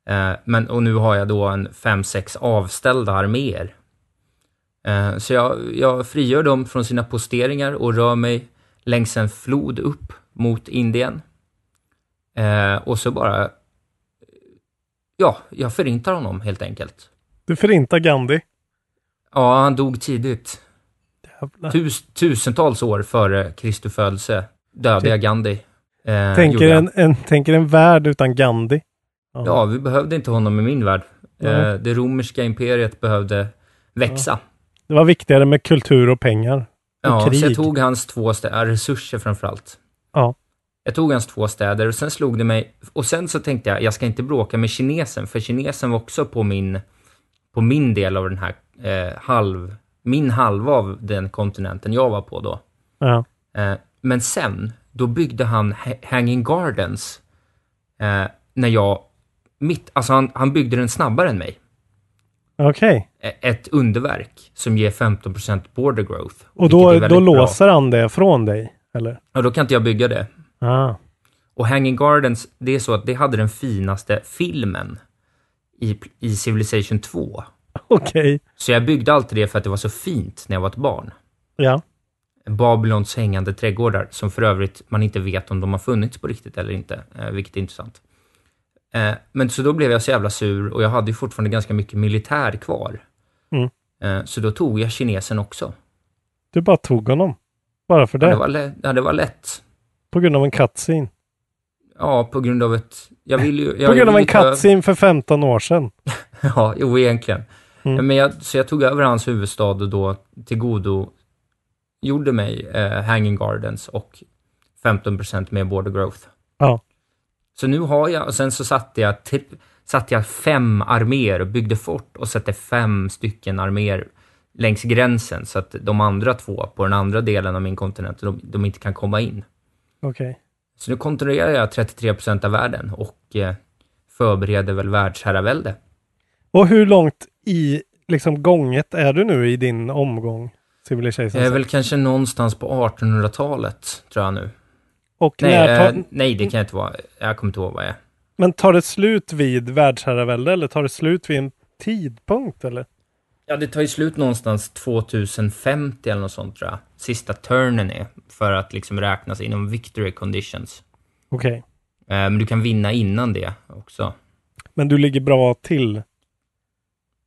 Eh, men, och nu har jag då en fem sex avställda arméer. Eh, så jag, jag frigör dem från sina posteringar och rör mig längs en flod upp mot Indien. Eh, och så bara, ja, jag förintar honom helt enkelt. Du förintar Gandhi. Ja, han dog tidigt. Tus, tusentals år före Kristi födelse dödade jag Gandhi. Eh, Tänker en, en, tänker en värld utan Gandhi. Ja, vi behövde inte honom i min värld. Eh, det romerska imperiet behövde växa. Det var viktigare med kultur och pengar. Ja, krig. så jag tog hans två städer, resurser framförallt. Ja. Jag tog hans två städer och sen slog det mig, och sen så tänkte jag, jag ska inte bråka med kinesen, för kinesen var också på min, på min del av den här eh, halv, min halva av den kontinenten jag var på då. Ja. Eh, men sen, då byggde han Ha- Hanging Gardens, eh, när jag, mitt, alltså han, han byggde den snabbare än mig. Okej. Eh, Ett underverk som ger 15% border growth. Och då, då bra. låser han det från dig? Eller? Ja, då kan inte jag bygga det. Ah. Och Hanging Gardens, det är så att det hade den finaste filmen i, i Civilization 2. Okej. Så jag byggde alltid det för att det var så fint när jag var ett barn. Ja. Babylons hängande trädgårdar, som för övrigt man inte vet om de har funnits på riktigt eller inte, eh, vilket är intressant. Eh, men så då blev jag så jävla sur och jag hade ju fortfarande ganska mycket militär kvar. Mm. Eh, så då tog jag kinesen också. Du bara tog honom. Bara för Ja, det. det, var lä- ja, det var lätt. På grund av en cutscene. Ja, på grund av ett... Jag vill ju... Jag, På grund av en cutscene för 15 år sedan. Ja, jo egentligen. Mm. Men jag, så jag tog över hans huvudstad och då till godo gjorde mig eh, Hanging Gardens och 15% med border growth. Ja. Så nu har jag, och sen så satte jag, satte jag fem arméer och byggde fort och satte fem stycken arméer längs gränsen så att de andra två på den andra delen av min kontinent, de, de inte kan komma in. Okej. Så nu kontrollerar jag 33% av världen och eh, förbereder väl världsherravälde. Och hur långt i liksom gånget är du nu i din omgång? Civilization Jag är 6? väl kanske någonstans på 1800-talet, tror jag nu. Och Nej, när tar, eh, nej, det kan jag inte vara. Jag kommer inte ihåg vad jag är. Men tar det slut vid världsherravälde eller tar det slut vid en tidpunkt eller? Ja, det tar ju slut någonstans 2050 eller något sånt, tror jag. Sista turnen är, för att liksom räknas inom victory conditions. Okej. Eh, Men du kan vinna innan det också. Men du ligger bra till?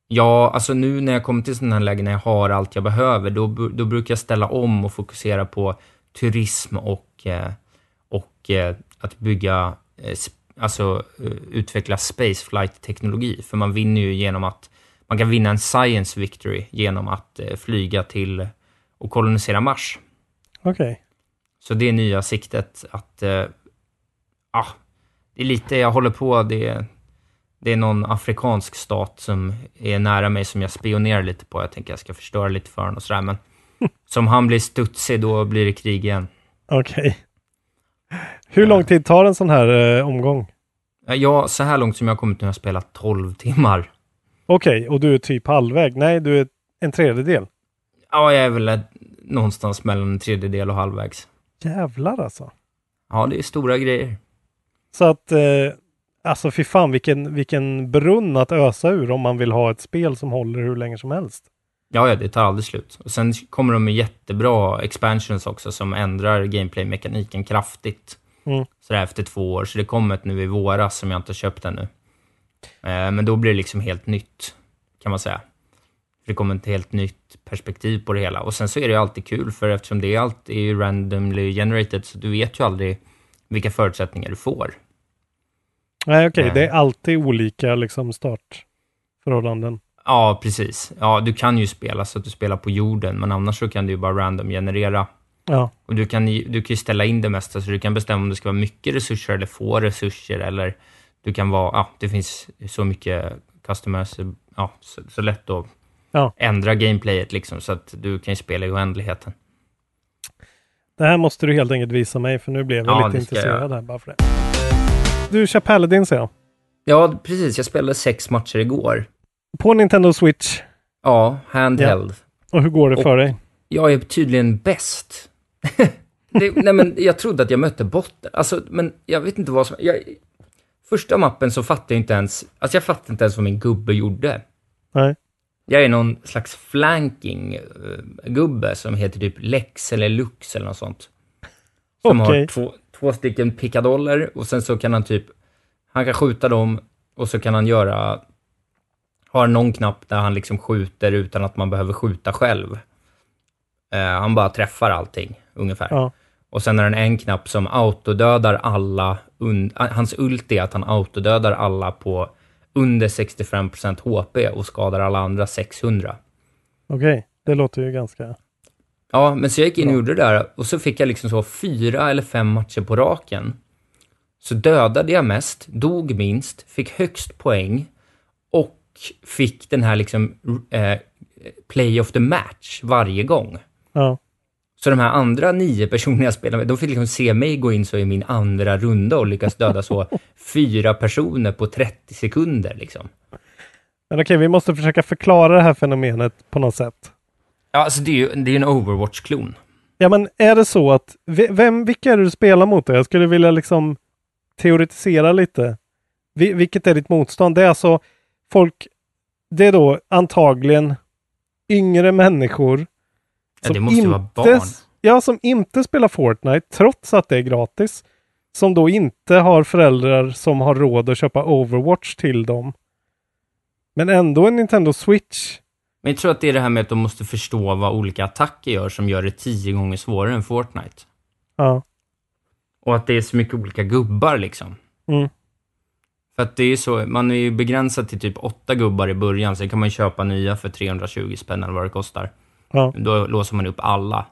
Ja, alltså nu när jag kommer till sådana här lägen när jag har allt jag behöver, då, då brukar jag ställa om och fokusera på turism och, och eh, att bygga, eh, alltså eh, utveckla spaceflight-teknologi. För man vinner ju genom att, man kan vinna en science victory genom att eh, flyga till och kolonisera Mars. Okej. Så det är nya siktet att, eh, ah, det är lite, jag håller på, det är, det är någon afrikansk stat som är nära mig som jag spionerar lite på. Jag tänker jag ska förstöra lite för honom och sådär, men som han blir studsig, då blir det krig igen. Okej. Hur lång tid tar en sån här eh, omgång? Ja, Jag, så här långt som jag kommit nu har jag spelat 12 timmar. Okej, och du är typ halvväg? Nej, du är en tredjedel. Ja, jag är väl ett- någonstans mellan en tredjedel och halvvägs. Jävlar alltså. Ja, det är stora grejer. Så att, eh, alltså fy fan vilken, vilken brunn att ösa ur om man vill ha ett spel som håller hur länge som helst. Ja, ja, det tar aldrig slut. Och sen kommer de med jättebra expansions också som ändrar gameplay-mekaniken kraftigt. Mm. Sådär efter två år. Så det kommer ett nu i våras som jag inte har köpt ännu. Eh, men då blir det liksom helt nytt, kan man säga. För det kommer ett helt nytt perspektiv på det hela. Och sen så är det ju alltid kul, för eftersom det är allt är ju randomly generated, så du vet ju aldrig vilka förutsättningar du får. Nej, okej, Nej. det är alltid olika liksom startförhållanden. Ja, precis. Ja, du kan ju spela så att du spelar på jorden, men annars så kan du ju bara random generera. Ja. Och du kan, ju- du kan ju ställa in det mesta, så du kan bestämma om det ska vara mycket resurser eller få resurser, eller du kan vara, ja, det finns så mycket customers, ja, så, så lätt att Ja. ändra gameplayet liksom, så att du kan ju spela i oändligheten. Det här måste du helt enkelt visa mig för nu blev jag Ja, lite jag intresserad göra. här bara för det. Du kör Paladin ser jag. Ja, precis. Jag spelade sex matcher igår. På Nintendo Switch. Ja, handheld. Och hur går det för Och- dig? Jag är tydligen bäst. det, nej, men jag trodde att jag mötte botten. Alltså, men jag vet inte vad som... Jag, första mappen så fattade jag inte ens... Alltså jag fattade inte ens vad min gubbe gjorde. Nej. Jag är någon slags flanking-gubbe som heter typ Lex eller Lux eller något sånt. Som Okej. har två, två stycken pickadoller och sen så kan han typ, han kan skjuta dem och så kan han göra, har någon knapp där han liksom skjuter utan att man behöver skjuta själv. Eh, han bara träffar allting, ungefär. Ja. Och sen är det en knapp som autodödar alla, un, hans ult är att han autodödar alla på under 65% HP och skadar alla andra 600. Okej, det låter ju ganska... Ja, men så jag gick in och gjorde det där och så fick jag liksom så fyra eller fem matcher på raken. Så dödade jag mest, dog minst, fick högst poäng fick den här liksom eh, play of the match varje gång. Ja. Så de här andra nio personerna jag spelade med, de fick liksom se mig gå in så i min andra runda och lyckas döda så fyra personer på 30 sekunder liksom. Men okej, vi måste försöka förklara det här fenomenet på något sätt. Ja, alltså det är ju det är en Overwatch-klon. Ja, men är det så att, ve- vem, vilka är det du spelar mot? Då? Jag skulle vilja liksom teoretisera lite. Vi, vilket är ditt motstånd? Det är alltså folk, det är då antagligen yngre människor Ja, det måste ju vara barn. Ja, som inte spelar Fortnite trots att det är gratis. Som då inte har föräldrar som har råd att köpa Overwatch till dem. Men ändå en Nintendo Switch. Men jag tror att det är det här med att de måste förstå vad olika attacker gör som gör det tio gånger svårare än Fortnite. Ja. Och att det är så mycket olika gubbar liksom. Mm. För att det är så, man är ju begränsad till typ åtta gubbar i början, sen kan man köpa nya för 320 spänn eller vad det kostar. Ja. Då låser man upp alla.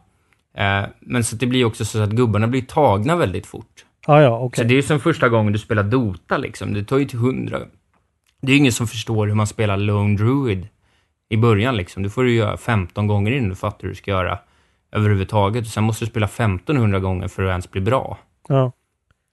Eh, men så det blir också så att gubbarna blir tagna väldigt fort. Ja, ja, okej. Så det är ju som första gången du spelar Dota liksom, det tar ju till hundra. Det är ju ingen som förstår hur man spelar Lone Druid i början liksom. Du får du göra 15 gånger innan du fattar hur du ska göra överhuvudtaget. Och sen måste du spela 1500 gånger för att ens bli bra. Ja.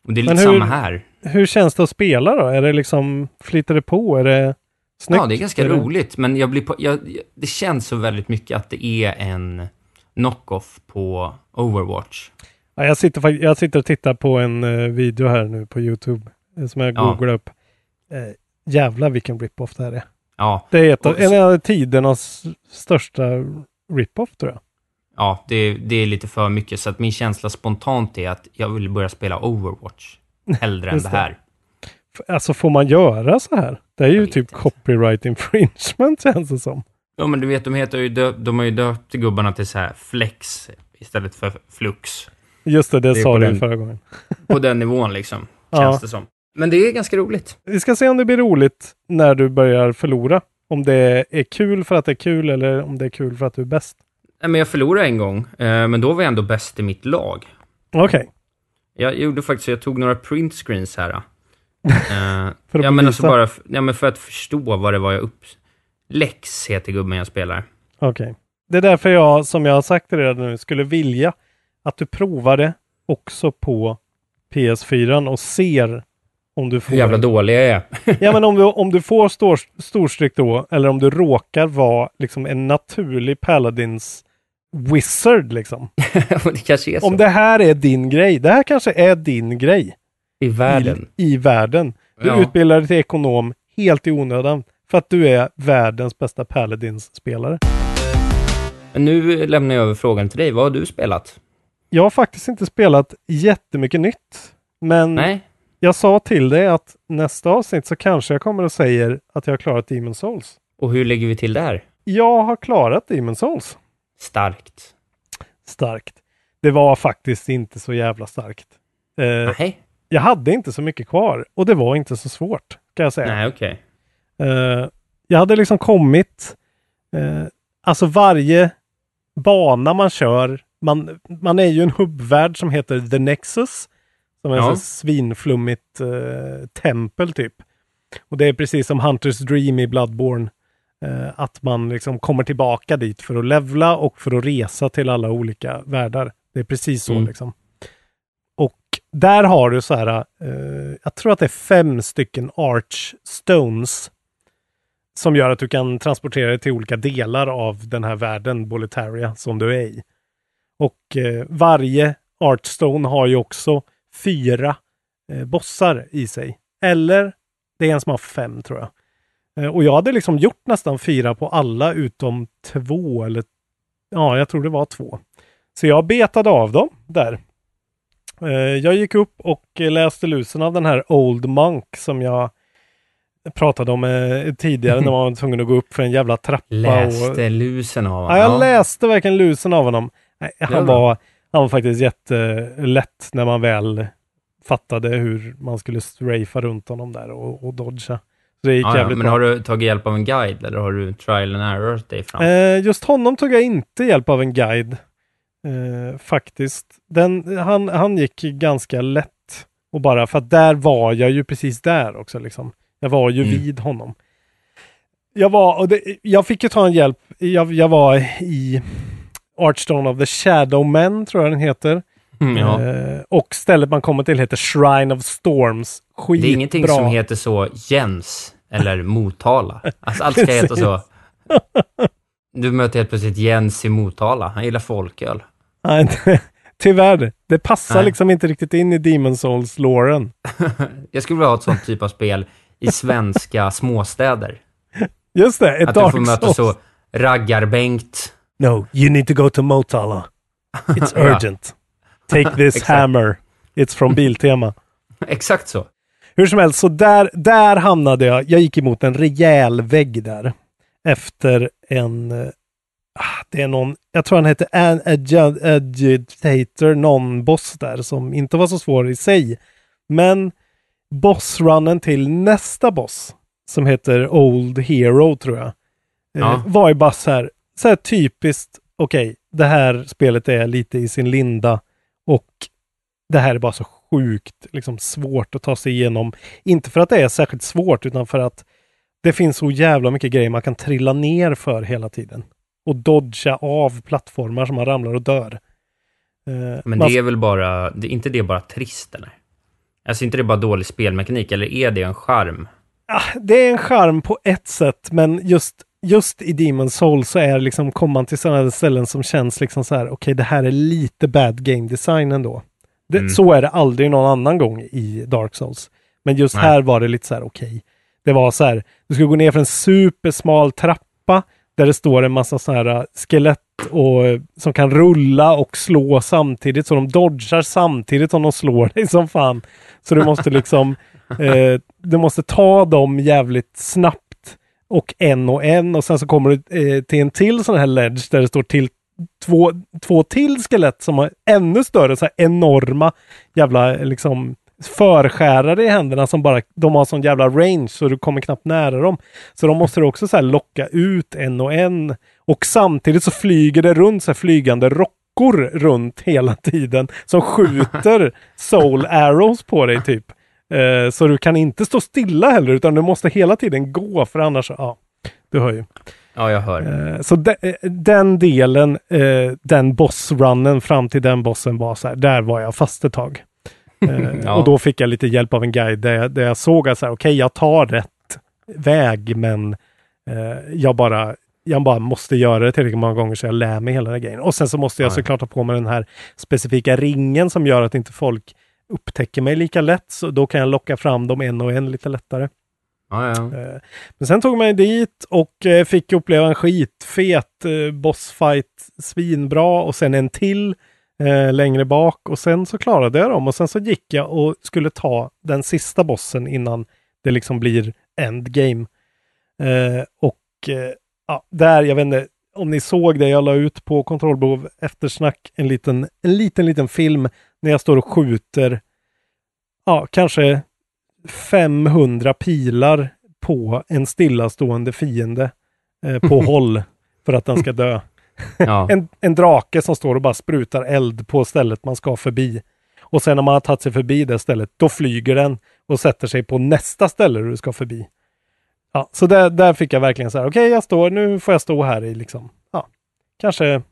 Och det är lite hur- samma här. Hur känns det att spela då? Är det liksom, flyter det på? Är det snyggt? Ja, det är ganska Är roligt, men jag blir på, jag, det känns så väldigt mycket att det är en knock-off på Overwatch. Ja, jag, sitter, jag sitter och tittar på en eh, video här nu på YouTube eh, som jag Ja. googlar upp. Eh, jävlar vilken rip-off det här är. Ja, Det är ett av, en av tidernas största rip-off tror jag. ja det, det är lite för mycket, så att min känsla spontant är att jag vill börja spela Overwatch hellre än det här. Alltså får man göra så här? Det är ju typ copyright infringement känns det som. Ja, men du vet, de, heter ju dö- de har ju döpt gubbarna till så här Flex istället för Flux. Just det, det, Det sa du den- förra gången. På den nivån liksom, Ja. känns det som. Men det är ganska roligt. Vi ska se om det blir roligt när du börjar förlora. Om det är kul för att det är kul eller om det är kul för att du är bäst. Nej, men jag förlorade en gång, eh, men då var jag ändå bäst i mitt lag. Okej. Jag gjorde faktiskt, jag tog några print screens här. Eh, För att ja, men alltså bara, ja, men för att förstå vad det var jag upp... Lex heter gubben jag spelar. Okej. Det är därför jag, som jag har sagt redan nu, skulle vilja att du provar det också på PS4 och ser om du får... Hur jävla dålig jag är. ja, men om du, om du får stor, storstryck då, eller om du råkar vara liksom en naturlig Paladins wizard liksom. det kanske är så. Om det här är din grej, det här kanske är din grej. I världen. I, i världen. Du Ja. utbildar dig till ekonom helt i onödan. För att du är världens bästa Paladins-spelare. Nu lämnar jag över frågan till dig. Vad har du spelat? Jag har faktiskt inte spelat jättemycket nytt. Men Nej. jag sa till dig att nästa avsnitt så kanske jag kommer och säger att jag har klarat Demon Souls. Och hur lägger vi till där? Jag har klarat Demon Souls. Starkt. Starkt. Det var faktiskt inte så jävla starkt. Eh, Nej. jag hade inte så mycket kvar och det var inte så svårt kan jag säga. Nej, okej. Eh, jag hade liksom kommit, eh, alltså varje bana man kör, man, man är ju en hubbvärld som heter The Nexus. Som är Ja. ja. ett svinflummigt eh, tempel typ. Och det är precis som Hunters Dream i Bloodborne. Eh, att man liksom kommer tillbaka dit för att levla och för att resa till alla olika världar. Det är precis så Mm. liksom. Och där har du så här, eh, jag tror att det är fem stycken Arch Stones som gör att du kan transportera dig till olika delar av den här världen, Boletaria, som du är i. Och eh, varje Archstone har ju också fyra eh, bossar i sig. Eller det är en som har fem tror jag. Eh, och jag hade liksom gjort nästan fyra på alla utom två eller ja, jag tror det var två. Så jag betade av dem där. Eh, jag gick upp och läste lusen av den här Old Monk som jag pratade om eh, tidigare när man var tvungen att gå upp för en jävla trappa. Läste och... lusen av honom? Ja, jag läste verkligen lusen av honom. Han var han var faktiskt jättelätt när man väl fattade hur man skulle strafea runt honom där och, och dodga. Så det gick Ja, ja, jävligt men bra. har du tagit hjälp av en guide eller har du trial and error dig fram? Eh, just honom tog jag inte hjälp av en guide. Eh, faktiskt. Den, han, han gick ganska lätt. Och bara för att där var jag ju precis där också liksom. Jag var ju Mm. vid honom. Jag var, och det, jag fick ju ta en hjälp. Jag, jag var i Archstone of the Shadow Men, tror jag den heter. Mm, ja. Eh, och stället man kommer till heter Shrine of Storms. Skitbra. Det är ingenting som heter så Jens eller Motala. Alltså allt ska heta så. Du möter helt plötsligt Jens i Motala. Han gillar folköl. Nej, Tyvärr, det passar Nej. liksom inte riktigt in i Demon Souls-låren. Jag skulle vilja ha ett sånt typ av spel i svenska småstäder. Just det, ett Att du får möta så Raggar-Bengt. No, you need to go to Motala. It's urgent. Take this hammer. It's from Biltema. Exakt så. Hur som helst, så där, där hamnade jag. Jag gick emot en rejäl vägg där. Efter en... eh, ah, Det är någon, jag tror han hette An Agi- Agitator, någon boss där som inte var så svår i sig. Men bossrunnen till nästa boss, som heter Old Hero tror jag, eh, Ja. var ju bara så här, så här typiskt, okej, det här spelet är lite i sin linda och det här är bara så sjukt liksom, svårt att ta sig igenom. Inte för att det är särskilt svårt, utan för att det finns så jävla mycket grejer man kan trilla ner för hela tiden. Och dodga av plattformar som man ramlar och dör. Eh, Men man- det är väl bara, det, är inte det bara trist eller? Alltså inte det bara dålig spelmekanik, eller är det en charm? Ah, det är en charm på ett sätt, men just, just i Demon Soul så är det liksom, kommer man till sådana ställen som känns liksom så här, okej det här är lite bad game design ändå. Det, Mm. Så är det aldrig någon annan gång i Dark Souls. Men just Nej. här var det lite så här, okej. Det var så här, du ska gå ner för en supersmal trappa där det står en massa så här äh, skelett och, eh, som kan rulla och slå samtidigt. Så de dodgar samtidigt som de slår dig som fan. Så du måste liksom, eh, du måste ta dem jävligt snabbt och en och en och sen så kommer du eh, till en till sån här ledge där det står till två, två till skelett som har ännu större, så enorma jävla liksom förskärare i händerna som bara, de har sån jävla range så du kommer knappt nära dem. Så de måste också så locka ut en och en. Och samtidigt så flyger det runt så flygande rockor runt hela tiden som skjuter soul arrows på dig typ. Eh, så du kan inte stå stilla heller utan du måste hela tiden gå för annars, ja, du hör ju. Ja, jag hör. Eh, Så de, eh, den delen, eh, den bossrunnen fram till den bossen var så här, där var jag fast ett tag. Ja. Och då fick jag lite hjälp av en guide där jag, där jag såg att så här, okej, jag tar rätt väg, men jag bara jag bara måste göra det tillräckligt många gånger så jag lär mig hela den här grejen. Och sen så måste jag Ja. såklart ha på mig den här specifika ringen som gör att inte folk upptäcker mig lika lätt. Så då kan jag locka fram dem en och en lite lättare. Ja, ja. Eh, men sen tog man dit och eh, fick uppleva en skitfet eh, bossfight, svinbra och sen en till eh, längre bak och sen så klarade jag dem och sen så gick jag och skulle ta den sista bossen innan det liksom blir endgame. Eh, och eh, ja, där, jag vet inte om ni såg det, jag la ut på kontrollbehov eftersnack en liten, en liten, liten film när jag står och skjuter, ja, kanske 500 pilar på en stillastående fiende eh, på håll för att den ska dö. Ja. en, en drake som står och bara sprutar eld på stället man ska förbi. Och sen när man har tagit sig förbi det stället, då flyger den och sätter sig på nästa ställe du ska förbi. Ja, så där, där fick jag verkligen så här, okej, jag står, nu får jag stå här i liksom, ja, kanske,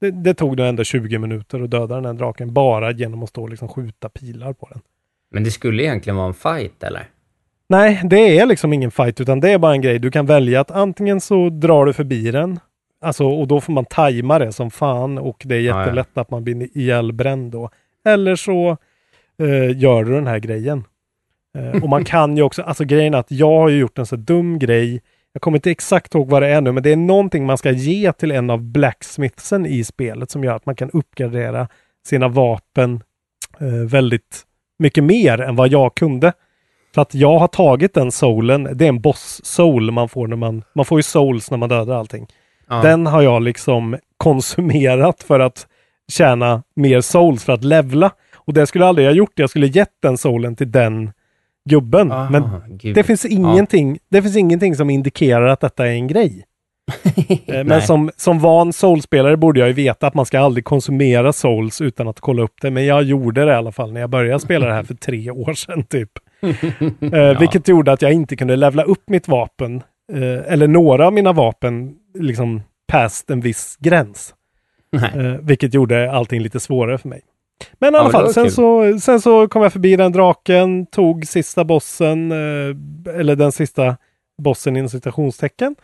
det, det tog nog ändå 20 minuter att döda den här draken bara genom att stå och liksom skjuta pilar på den. Men det skulle egentligen vara en fight, eller? Nej, det är liksom ingen fight utan det är bara en grej. Du kan välja att antingen så drar du förbi den, alltså och då får man tajma det som fan och det är Ja, ja. jättelätt att man blir ihjälbränd då. Eller så eh, gör du den här grejen. Eh, och man kan ju också, alltså grejen är att jag har ju gjort en så dum grej. Jag kommer inte exakt ihåg vad det är nu, men det är någonting man ska ge till en av blacksmithsen i spelet som gör att man kan uppgradera sina vapen eh, väldigt mycket mer än vad jag kunde. För att jag har tagit den soulen, det är en boss-soul man får när man, man får ju souls när man dödar allting. Ja. Den har jag liksom konsumerat för att tjäna mer souls för att levla. Och det skulle jag aldrig ha gjort. Jag skulle gett den soulen till den gubben. Aha, Men gud. det finns, ingenting, det finns ingenting som indikerar att detta är en grej. Eh, Men Nej. som, som van soulspelare borde jag ju veta att man ska aldrig konsumera souls utan att kolla upp det. Men jag gjorde det i alla fall när jag började spela det här för tre år sedan typ. Eh, Vilket gjorde att jag inte kunde levla upp mitt vapen, eh, eller några av mina vapen, liksom past en viss gräns. Eh, vilket gjorde allting lite svårare för mig. Men i Ja, alla det fall, sen kul. så, sen så kom jag förbi den draken, tog sista bossen, eller den sista bossen inom citationstecken.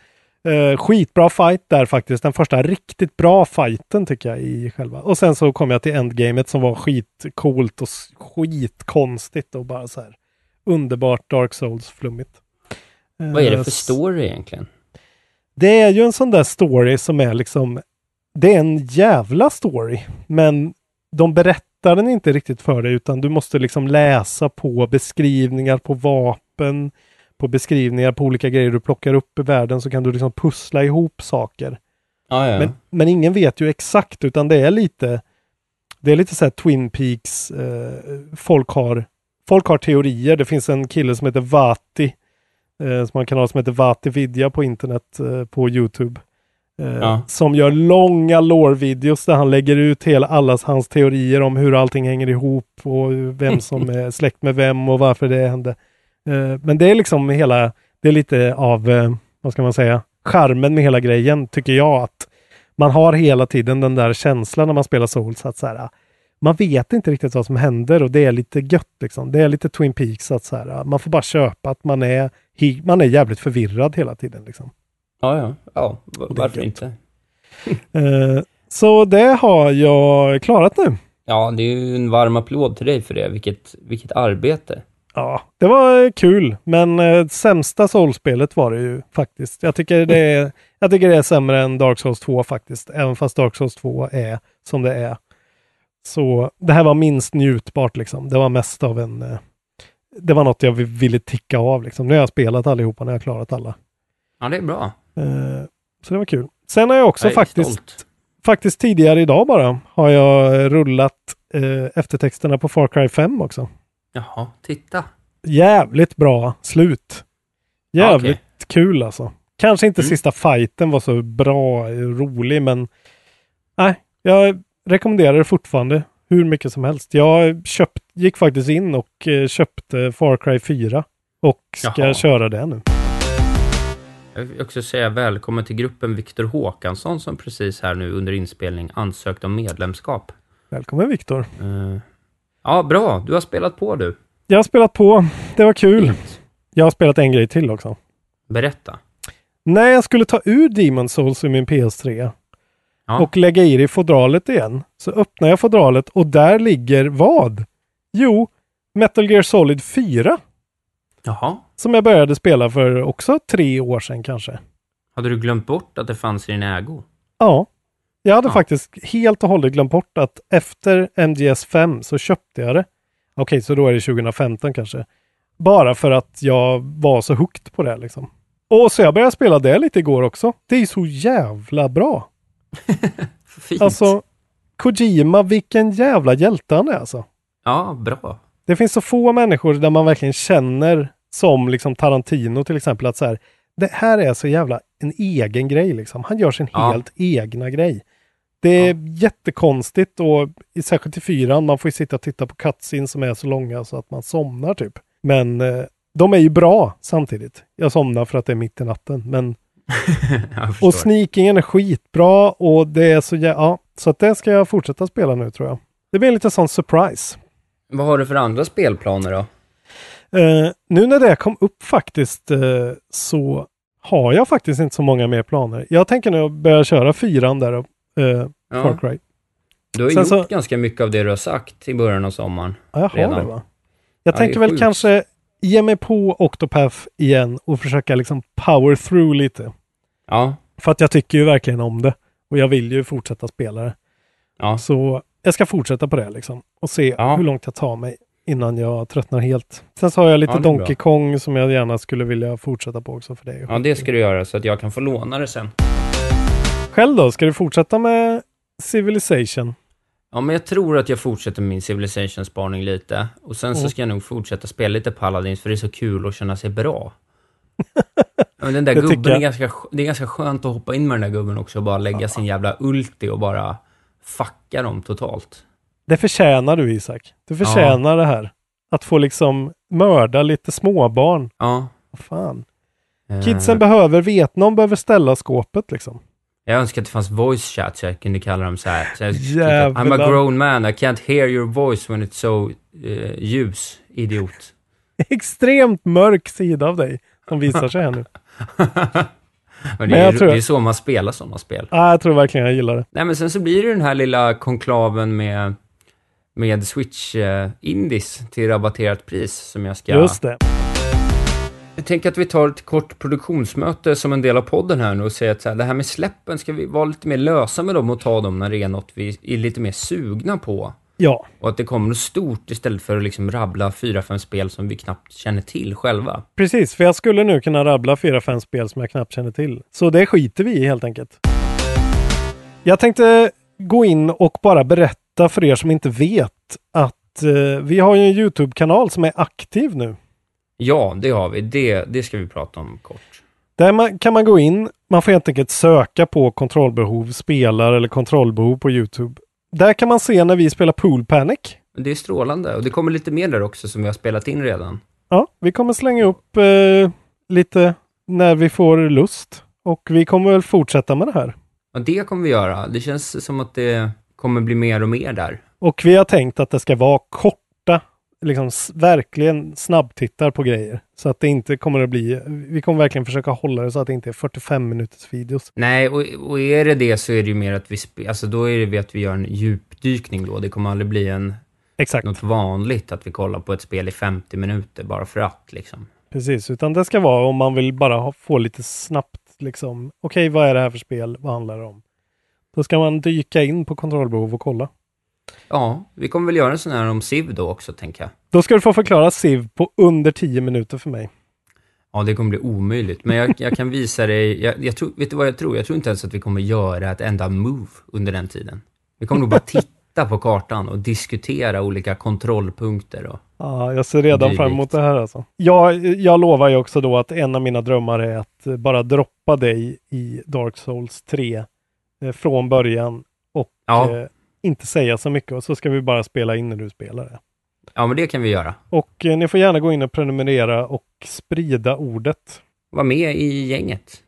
Eh, skitbra fight där faktiskt. Den första riktigt bra fighten tycker jag i själva. Och sen så kom jag till endgamet som var skitcoolt och skitkonstigt och bara så här underbart Dark Souls-flummigt. Vad är Eh, det för story egentligen? det är ju en sån där story som är liksom, det är en jävla story, men de berättar den inte riktigt för dig, utan du måste liksom läsa på beskrivningar på vapen, på beskrivningar på olika grejer du plockar upp i världen, så kan du liksom pussla ihop saker. Ja, ja. Men, men ingen vet ju exakt, utan det är lite, det är lite så här Twin Peaks, eh, folk, har, folk har teorier. Det finns en kille som heter Vati, eh, som har en kanal som heter Vati Vidya på internet, eh, på Youtube. Eh, Ja. Som gör långa lore-videos där han lägger ut hela allas hans teorier om hur allting hänger ihop och vem som är släkt med vem och varför det hände. Eh, men det är liksom hela, det är lite av, eh, vad ska man säga, charmen med hela grejen tycker jag att man har hela tiden den där känslan när man spelar Souls att så här, man vet inte riktigt vad som händer och det är lite gött liksom. Det är lite Twin Peaks att så här, man får bara köpa att man är, man är jävligt förvirrad hela tiden liksom. Ja, ja. Ja, varför inte? Eh, så det har jag klarat nu. Ja, det är ju en varm applåd till dig för det. Vilket, vilket arbete. Ja, det var eh, kul, men eh, sämsta Souls-spelet var det ju faktiskt. Jag tycker det är, jag tycker det är sämre än Dark Souls 2 faktiskt, även fast Dark Souls 2 är som det är. Så det här var minst njutbart liksom. Det var mest av en... Eh, det var något jag vi- ville ticka av liksom. Nu har jag spelat allihopa, nu har jag klarat alla. Ja, det är bra. Eh, så det var kul. Sen har jag också Jag faktiskt, stolt. faktiskt tidigare idag bara, har jag rullat eh, eftertexterna på Far Cry 5 också. Jaha, titta. Jävligt bra slut. Jävligt kul alltså. Kanske inte Mm. sista fighten var så bra, rolig, men nej, jag rekommenderar det fortfarande hur mycket som helst. Jag köpt, gick faktiskt in och eh, köpte Far Cry 4 och ska Jaha. köra det nu. Jag vill också säga välkommen till gruppen Viktor Håkansson som precis här nu under inspelning ansökt om medlemskap. Välkommen Viktor. Eh, ja, bra. Du har spelat på du. Jag har spelat på, det var kul. Jag har spelat en grej till också. Berätta. När jag skulle ta ur Demon Souls ur min PS3 Ja. och lägga i det i fodralet igen, så öppnar jag fodralet och där ligger vad? Jo, Metal Gear Solid 4. Jaha. Som jag började spela för också tre år sedan kanske. Hade du glömt bort att det fanns i din ägo? Ja. Jag hade Ja. faktiskt helt och hållet glömt bort att efter MGS 5 så köpte jag det. Okej, så då är det 2015 kanske. Bara för att jag var så hooked på det liksom. Och så jag började spela det lite igår också. Det är så jävla bra. Fint. Alltså, Kojima, vilken jävla hjälte han är alltså. Ja, bra. Det finns så få människor där man verkligen känner som liksom Tarantino till exempel att så här, det här är så jävla en egen grej liksom. Han gör sin Ja. helt egna grej. Det är jättekonstigt och särskilt i fyran, man får ju sitta och titta på cutscenes som är så långa så att man somnar typ. Men eh, de är ju bra samtidigt. Jag somnar för att det är mitt i natten, men och sneakingen är skitbra och det är så jä- ja, så att det ska jag fortsätta spela nu tror jag. Det blir en lite sån surprise. Vad har du för andra spelplaner då? Eh, nu när det kom upp faktiskt eh, så har jag faktiskt inte så många mer planer. Jag tänker nu börja köra fyran där, eh, Ja. Far Cry. Du har Sen gjort så- ganska mycket av det du har sagt i början av sommaren. Ja, jag har redan. det va? Jag Ja, tänker väl kanske ge mig på Octopath igen och försöka liksom power through lite. Ja. För att jag tycker ju verkligen om det. Och jag vill ju fortsätta spela det. Ja. Så jag ska fortsätta på det liksom. Och se Ja. hur långt jag tar mig innan jag tröttnar helt. Sen så har jag lite Ja, Donkey bra. Kong som jag gärna skulle vilja fortsätta på också för ju Ja, det ska du göra så att jag kan få låna det sen. Själv då? Ska du fortsätta med Civilization? Ja, men jag tror att jag fortsätter min Civilization-spaning lite. Och sen så Mm. ska jag nog fortsätta spela lite Paladins, för det är så kul att känna sig bra. Ja, men den där Det gubben, är ganska, sk- det är ganska skönt att hoppa in med den där gubben också och bara lägga sin jävla ulti och bara fucka dem totalt. Det förtjänar du Isak. Du förtjänar det här. Att få liksom mörda lite småbarn. Ja. Vad fan. Eh, Kidsen behöver veta, någon behöver ställa skåpet liksom. Jag önskar att det fanns voice chat så jag kunde kalla dem så här. Så jag. I'm a grown man, I can't hear your voice when it's so uh, ljus, idiot. Extremt mörk sida av dig som visar sig här nu. Men Men det, är, jag tror- det är så man spelar sådana spel. Ja, jag tror verkligen jag gillar det. Nej, men sen så blir det den här lilla konklaven med, med Switch eh, till rabatterat pris som jag ska... Just det. Jag tänker att vi tar ett kort produktionsmöte som en del av podden här nu och säger att så här, det här med släppen, ska vi vara lite mer lösa med dem och ta dem när det är något vi är lite mer sugna på? Ja. Och att det kommer något stort istället för att liksom rabbla fyra, fem spel som vi knappt känner till själva. Precis, för jag skulle nu kunna rabbla fyra, fem spel som jag knappt känner till. Så det skiter vi i helt enkelt. Jag tänkte gå in och bara berätta för er som inte vet att eh, vi har ju en YouTube-kanal som är aktiv nu. Ja, det har vi. Det, det ska vi prata om kort. Där man, kan man gå in, man får helt enkelt söka på kontrollbehov spelar eller kontrollbehov på YouTube. Där kan man se när vi spelar Pool Panic. Det är strålande och det kommer lite mer där också som vi har spelat in redan. Ja, vi kommer slänga upp eh, lite när vi får lust. Och vi kommer väl fortsätta med det här. Och det kommer vi göra. Det känns som att det kommer bli mer och mer där. Och vi har tänkt att det ska vara korta, liksom verkligen snabbtittar på grejer. Så att det inte kommer att bli, vi kommer verkligen försöka hålla det så att det inte är 45 minuters videos. Nej, och, och är det det så är det ju mer att vi, alltså då är det vi att vi gör en djupdykning då. Det kommer aldrig bli en, Exakt. något vanligt att vi kollar på ett spel i 50 minuter bara för att liksom. Precis, utan det ska vara om man vill bara få lite snabbt liksom, okej vad är det här för spel, vad handlar det om? Då ska man dyka in på kontrollbehov och kolla. Ja, vi kommer väl göra en sån här om Civ då också, tänker jag. Då ska du få förklara Civ på under 10 minuter för mig. Ja, det kommer bli omöjligt. Men jag, jag kan visa dig, jag, jag tror, vet du vad jag tror? Jag tror inte ens att vi kommer göra ett enda move under den tiden. Vi kommer nog bara titta på kartan och diskutera olika kontrollpunkter och... Ja, jag ser redan fram emot det här alltså. Jag, jag lovar ju också då att en av mina drömmar är att bara droppa dig i Dark Souls 3 eh, från början och Ja. eh, inte säga så mycket och så ska vi bara spela in när du spelar det. Ja, men det kan vi göra. Och eh, ni får gärna gå in och prenumerera och sprida ordet. Var med i gänget.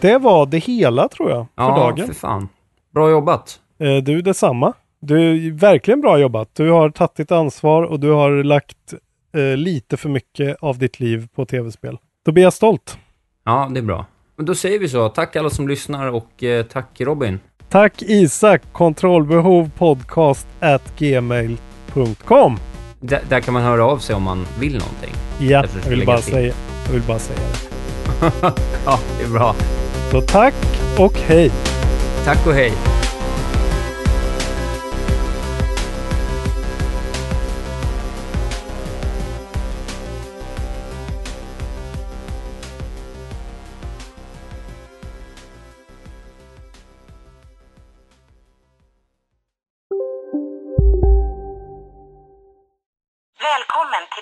Det var det hela tror jag för Ja, dagen. för fan. Bra jobbat. Eh, Du detsamma. Du verkligen bra jobbat. Du har tagit ditt ansvar och du har lagt eh, lite för mycket av ditt liv på tv-spel. Då blir jag stolt. Ja, det är bra. Men då säger vi så. Tack alla som lyssnar och eh, tack Robin. Tack Isak, kontrollbehov podcast at gmail.com. D- där kan man höra av sig om man vill någonting. Ja, jag vill, bara till. säga, jag vill bara säga det. ja, det är bra. Så tack och hej. Tack och hej.